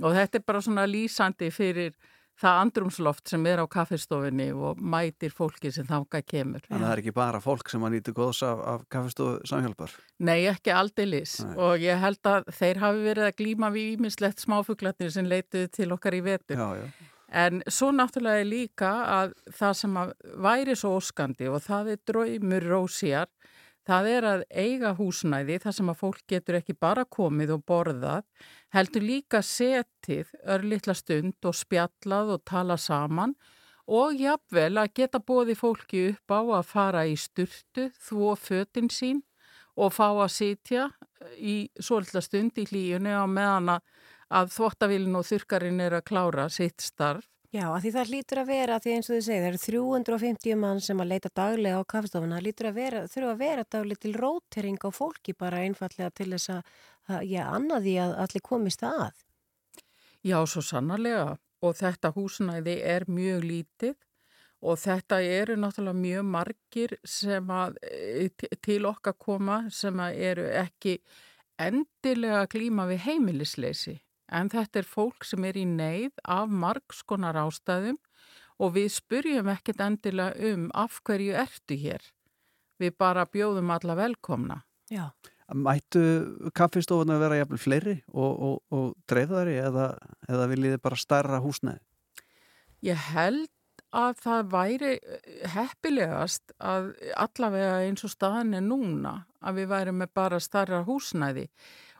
Og þetta er bara svona lýsandi fyrir það andrumsloft sem er á kaffestofinni og mætir fólki sem þanga kemur. Þannig að það er ekki bara fólk sem að nýta góðs af, af kaffestofu samhjálpar. Nei, ekki aldeilis og ég held að þeir hafi verið að glíma við ímislegt smáfuglarnir sem leituði til okkar í vetur. Já, já. En svo náttúrulega er líka að það sem að væri svo óskandi og það er draumur rósjar, það er að eiga húsnæði þar sem að fólk getur ekki bara komið og borðað, heldur líka setið örlittla stund og spjallað og tala saman og jafnvel að geta bóði fólki upp á að fara í sturtu, þvó fötin sín og fá að sitja í svolítla stund í hlíunni á meðan að, þvottavílinn og þurkarinn er að klára sitt starf. Já, að því það lítur að vera, því eins og þið segið, það eru 350 mann sem að leita daglega á kaffestofuna, það lítur að vera, þurfa að vera daglega til rótering á fólki bara einfallega til þess að, að já, annað því að allir komist að. Já, svo sannarlega. Og þetta húsnæði er mjög lítið og þetta eru náttúrulega mjög margir sem að e, til okkar koma sem að eru ekki endilega að glíma við heimilisleysi En þetta er fólk sem er í neyð af margskonar ástæðum og við spurjum ekkert endilega um af hverju ertu hér. Við bara bjóðum alla velkomna. Já. Mættu kaffistofuna að vera jafnvel fleiri og, og, og dreifðari eða, eða viljið þið bara stærra húsnæði? Ég held að það væri eh, heppilegast að allavega eins og staðan er núna að við værum með bara starra húsnæði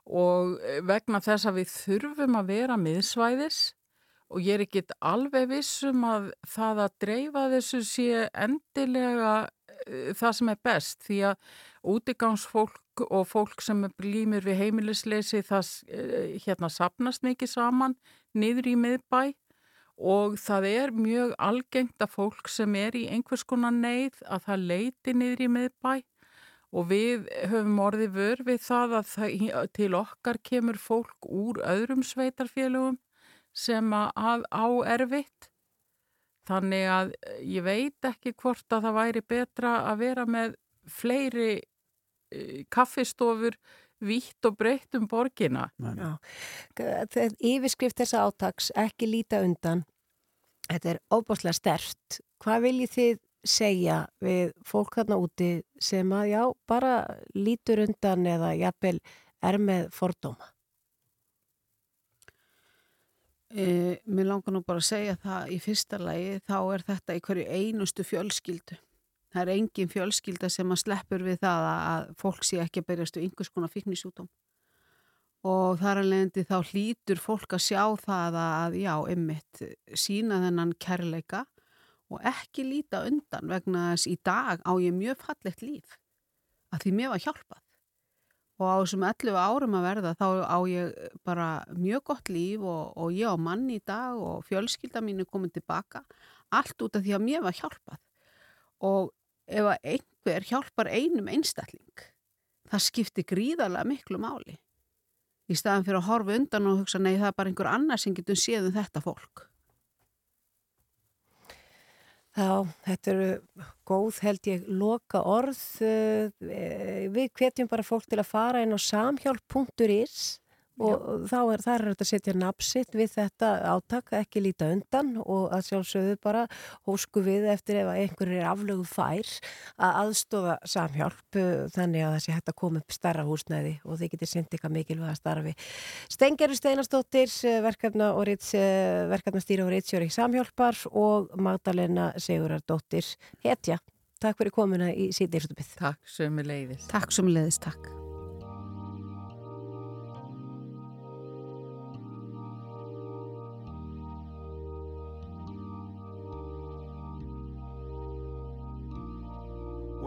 og eh, vegna þess að við þurfum að vera miðsvæðis og ég er ekkit alveg vissum að það að dreifa þessu sé endilega eh, það sem er best. Því að útigangsfólk og fólk sem blímir við heimilisleysi það eh, hérna sapnast mikið saman niður í miðbæ. Og það er mjög algengt að fólk sem er í einhvers konar neyð að það leiti niður í miðbæ og við höfum orðið vör við það að það, til okkar kemur fólk úr öðrum sveitarfélögum sem að á erfitt. Þannig að eh, ég veit ekki hvort að það væri betra að vera með fleiri eh, kaffistofur vítt og breytt um borgina. Yfirskrift þessa átaks, ekki líta undan, þetta er óbáslega stert. Hvað viljið þið segja við fólk þarna úti sem að já, bara lítur undan eða jafnvel er með fordóma? E, mér langar nú bara að segja það í fyrsta lagi þá er þetta í hverju einustu fjölskyldu. Það er engin fjölskylda sem að sleppur við það að fólk sé ekki að berjast við einhvers konar fíknisjútum. Og þar leiðandi þá hlýtur fólk að sjá það að já, ymmit, sína þennan kærleika og ekki líta undan vegna þess í dag á ég mjög fallegt líf að því mér var hjálpað. Og á þessum 11 árum að verða þá á ég bara mjög gott líf og, og ég á mann í dag og fjölskylda mín er komin tilbaka allt út af því að mér var hjálpað. Og ef að einhver hjálpar einum einstakling það skiptir gríðarlega miklu máli. Í staðan fyrir að horfa undan og hugsa nei það er bara einhver annar sem getur séð um þetta fólk Já, þetta eru góð held ég loka orð. Eh, Við hvetjum bara fólk til að fara inn á samhjálp.is og þá er það er þetta að setja napsitt við þetta átak, ekki líta undan og að sjálfsögðu bara hósku við eftir ef einhverjir er aflögu fær að aðstofa samhjálp eh, þannig að það sé hægt að koma upp starra húsnæði og þið getur sendið eitthvað mikilvæga starfi. Stengjari Steinarstóttir, verkefna og rits, verkefnastýra og ritsjóri samhjálpar og Magdalena Sigurardóttir Hetja. Takk fyrir komuna í síðdeirstupið. Takk sömu leiðis. Takk sömu leiðis, takk.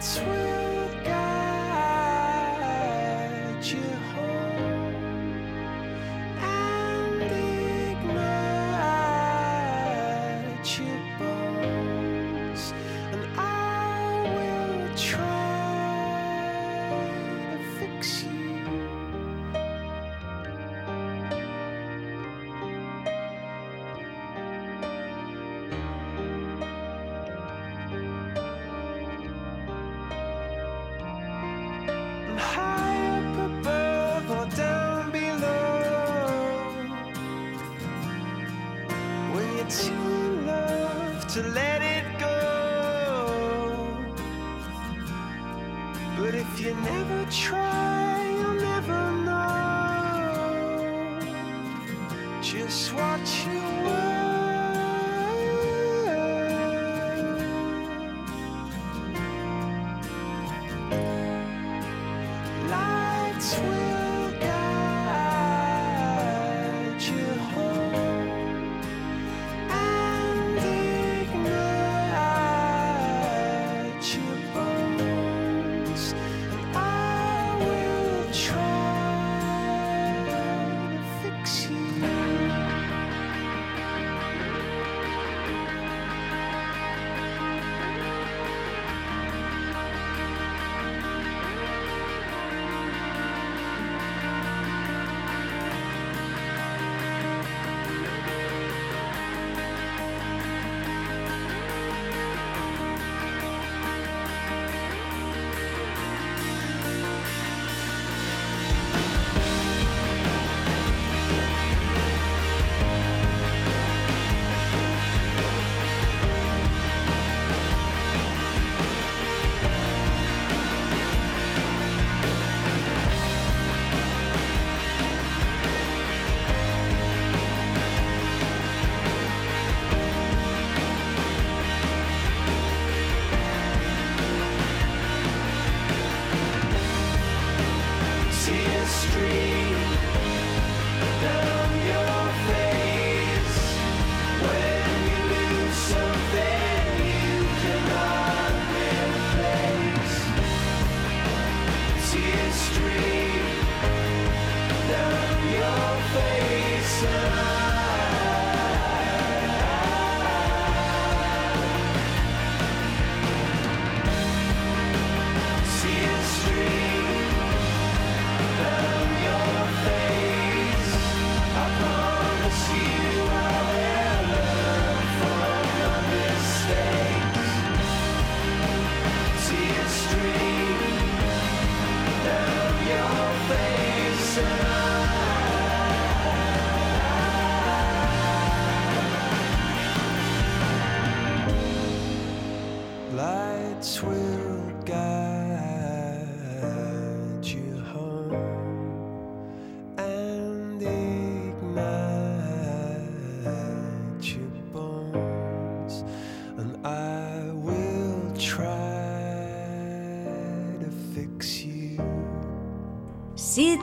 sweet.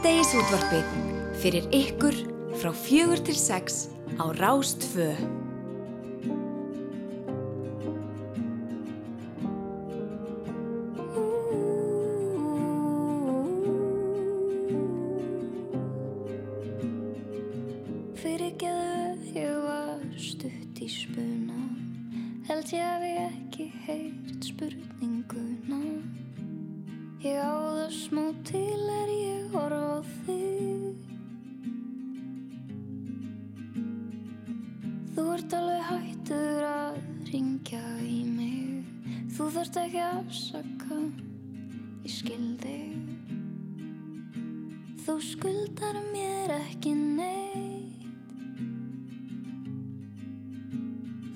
Síðdeisútvarpið fyrir ykkur frá fjögur til sex á Rástföð. ekki afsaka Ég skil þig. Þú skuldar mér ekki neitt.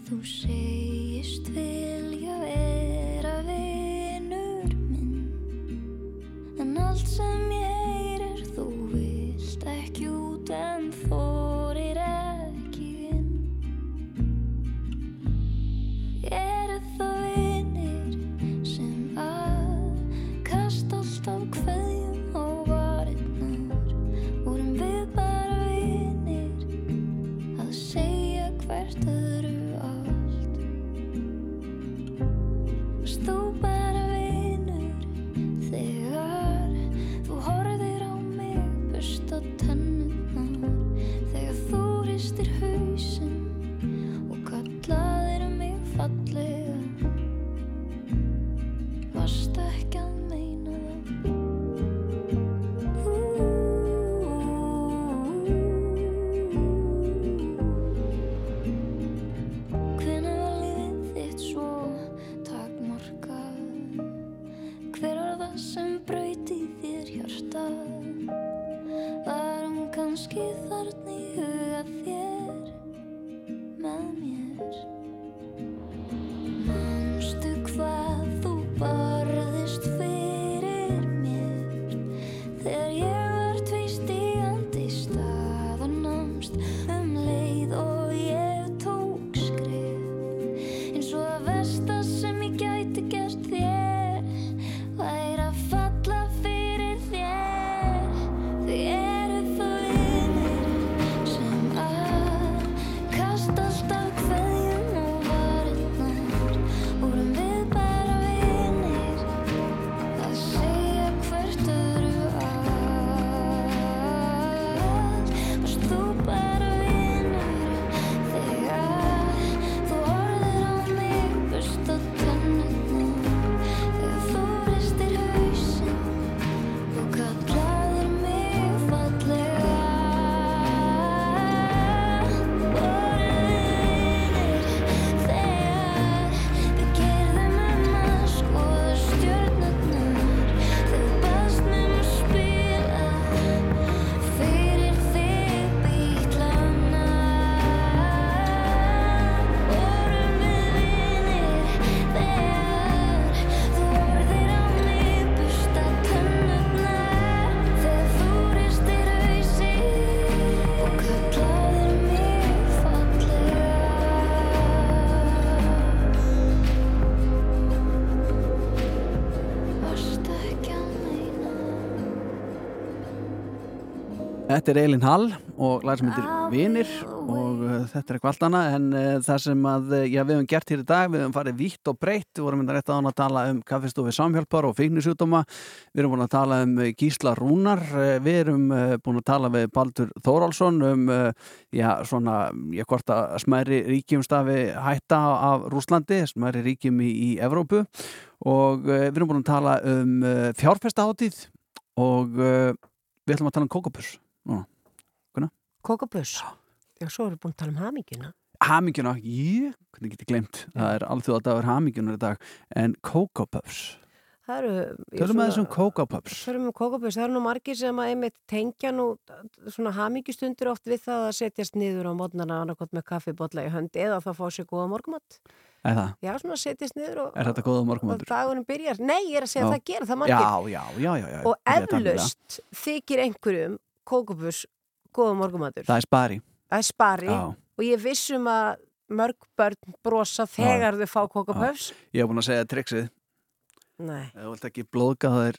Þú segist vilja vera vinnur minn En allt sem Þetta er Elin Hall og heitir Vinir og þetta er allt annað en uh, það sem að, uh, já, við hefum gert hér í dag við hefum farið vítt og breytt, við vorum mynda rétt að að tala um kaffistofi samhjálpar og feignisjúdóma við erum búin að tala um Gísla Rúnar við erum búin að tala við Baldur Þórálsson um, já, svona, já, hvort að smæri ríkjum stafi hætta af Rúslandi, smæri ríkjum í, í Evrópu og við erum búin að tala um fjárfestaháttíð og við ætlum að tala um kókopus Kókaböss. Já, svo erum við búin að tala um hamingina. Hamingjuna, ég, hvernig get ég glemt það er alþjóðadagur hamingjunar í dag en kókopus Það eru... Tölum við þessum kókopus Tölum um kókaböss. Það eru nú margir sem að einmitt tengja nú svona hamingjustundir oft við það að setjast niður á mótnana annarkot með kaffibotla í hönd eða þá fá sér góða morgumat. Er það? Já, svona setjast niður og, Er þetta góða og morgumatur? dagunum byrjar. Nei, ég er að segja Já. að það gera það margir. Já, já, já, já, já Og eflaust þykir einhverjum kókaböss góða morgumatur. Það er spari Það er spari Já. og ég vissum að mörg börn brosa þegar þau fá kókaböss. Ég hef búin að segja triksið Nei. Þú vilt ekki blóðga þér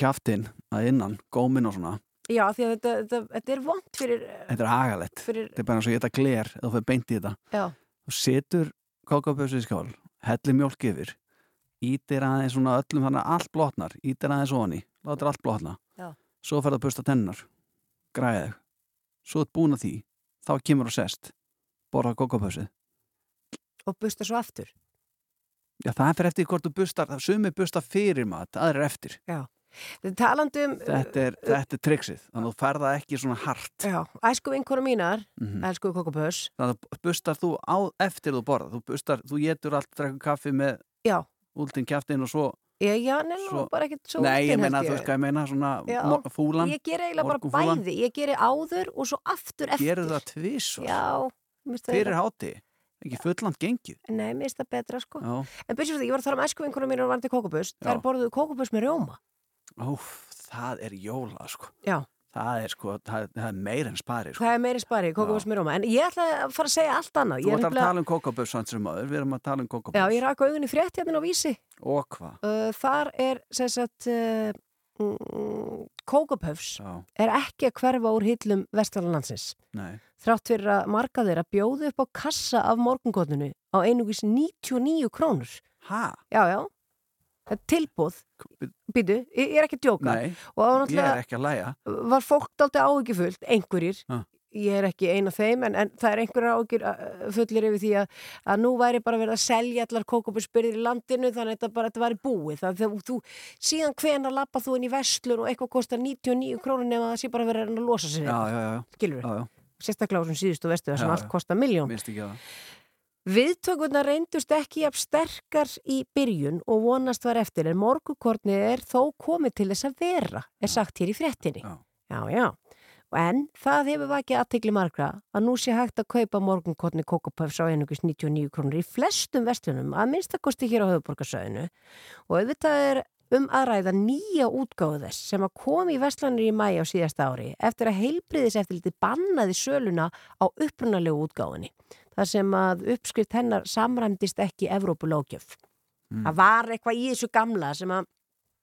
kjaftin að innan, gómin og svona Já, því að þetta, þetta, þetta er vond fyrir... Þetta er hagalett Fyrir- Þetta er bara eins og ég þetta gler eða þú fyrir beint í þetta Já. Þú setur kókopössu í skál hellir mjólk yfir ítir aðeins svona öllum þannig að allt blotnar ítir aðeins onni, látir allt blotna Já. svo fer það að busta tennar græði þig svo er búin að því, þá kemur og sest borða kókopössu Og busta svo aftur. Já, það fer eftir hvort þú bustar, sumi busta fyrir mat, aðrir eftir. Já. Þetta er um... Þetta er, þetta er triksið, þannig að þú ferða ekki svona hart. Já, æsku vinkonu mínar, Mhm. elsku kokopöss. Þannig að bustar þú á eftir þú borða. Þú bustar, þú getur allt, drekkur kaffi með Já. úldin kjaftin og svo... Já, já, neina, Svo- bara ekkert svo Nei, ég meina, þú veist hvað ég meina, svona Já, fúlan. Ég ger eiginlega bara morgunfúlan. bæði. Ég geri áður og svo aftur eftir. Gerðu það tvisvar. Já. Fyrir háti. Ekki fulland gengið. Nei, mér finnst það betra, sko. Já. En byrjum því, ég var að tala um æsku vinkonu mínar og kokopöss. Já. Það er borðuðu kokopöss með rjóma. Óf, það er jóla, sko. Já. Það er sko, það, það er meir en spari, sko. Það er meiri spari, kokopöss með rjóma. En ég ætla að fara að segja allt annað. Þú ert að nefnilega- tala um kókaböss hans sem aður, við erum að tala um kókaböss. Já, ég raka augunni frétt hérna á vísi. Og hvað? Uh, þar er sem sagt uh, mm, kókopöfs er ekki að hverfa úr hillum vestalalandsins. Nei. Þrátt fyrir að marga þeirra bjóðu upp á kassa af morgungotninu á einugis 99 krónur. Hæ? Já, já. Tilbúð. Býtu, ég er ekki að djóka. Nei, ég er ekki að læja. var fólk dálítið áhyggjufullt, einhverjir. Ha. Ég er ekki ein af þeim, en, en það er einhverjar áhyggjur uh, fullir yfir því að, að nú væri bara verið að selja allar kókopusbyrðir í landinu þannig að þetta bara þetta væri búið. Það, þegar þú, síðan hvena lappa þú inn í vestlun og eitthvað kostar 99 krónur nema það sé bara verið að losa sér. Sérstaklega á þessum síðustu vestu þar sem allt kostar miljón. Minnst ekki að það. Viðtökurnar reyndust ekki jafn sterkar í byrjun og vonast var eftir en morgukornið er þó komið til þess að vera, er sagt hér í fréttinni. Já. já, já. En það hefur vakið aðtegli margra að nú sé hægt að kaupa morgunkorni kókopöfs á einugis 99 krónur í flestum vestlunum að minnstakosti hér á höfuborgarsöðinu og auðvitað er um að ræða nýja útgáðu þess sem að kom í vestlanir í mæi á síðasta ári eftir að heilbriðis eftir litið bannaði söluna á upprunalegu útgáðunni þar sem að uppskrift hennar samræmdist ekki Evrópulókjöf. Mm. Það var eitthvað í þessu gamla sem að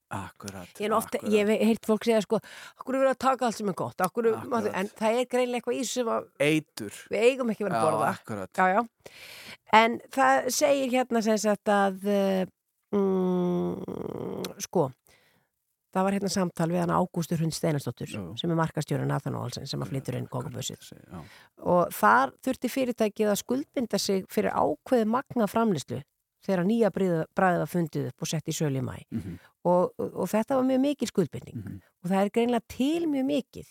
Akkurat. Ég, ofta, ég hef heyrt fólk segja sko okkur er verið að taka allt sem er gott okkur, maður, en það er greinlega eitthvað í sem að Eitur. við eigum ekki verið að Já, borða akkurat. já, já. en það segir hérna sem sagt að mm, sko það var hérna samtal við hann Ágústur Hund Steinarsdóttur sem er markastjórun Nathan Olsen sem að flytur inn kókabössið og þar þurfti fyrirtækið að skuldbinda sig fyrir ákveði magna framlýslu þegar nýja bræðið var fundið upp og sett í sölu í mæ Mhm. og, og, og þetta var mjög mikil skuldbindning og það er greinlega til mjög mikið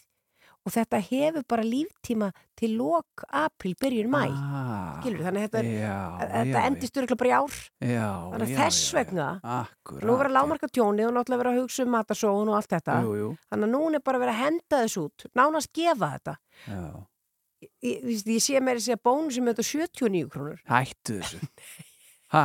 og þetta hefur bara líftíma til lok april, byrjun mæ Ah, skilur, þannig að þetta, er, já, þetta já, endist örgulega bara í ár. Já, þannig að þess vegna nú verður að lámarka tjónið og náttúrulega verður að hugsa um matasóun og allt þetta. Jú, jú. þannig að núna er bara verið að henda þess út nánast gefa þetta. Ég, ég, ég sé meiri segja bónusum með þetta 79 krónur. Hættu þessu. *laughs* Hæ?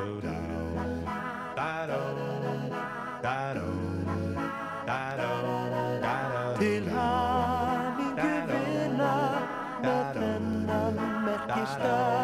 Til hamingu vinna með þennan merkistað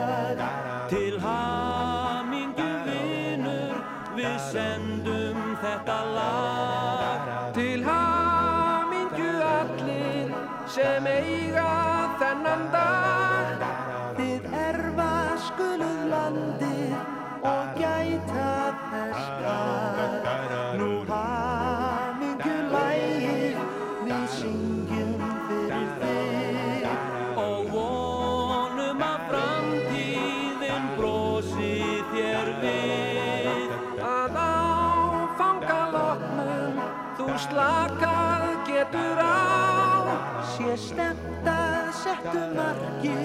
settu margi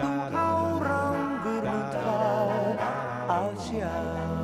þú árangur mun fá að sjá.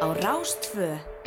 á Rástföð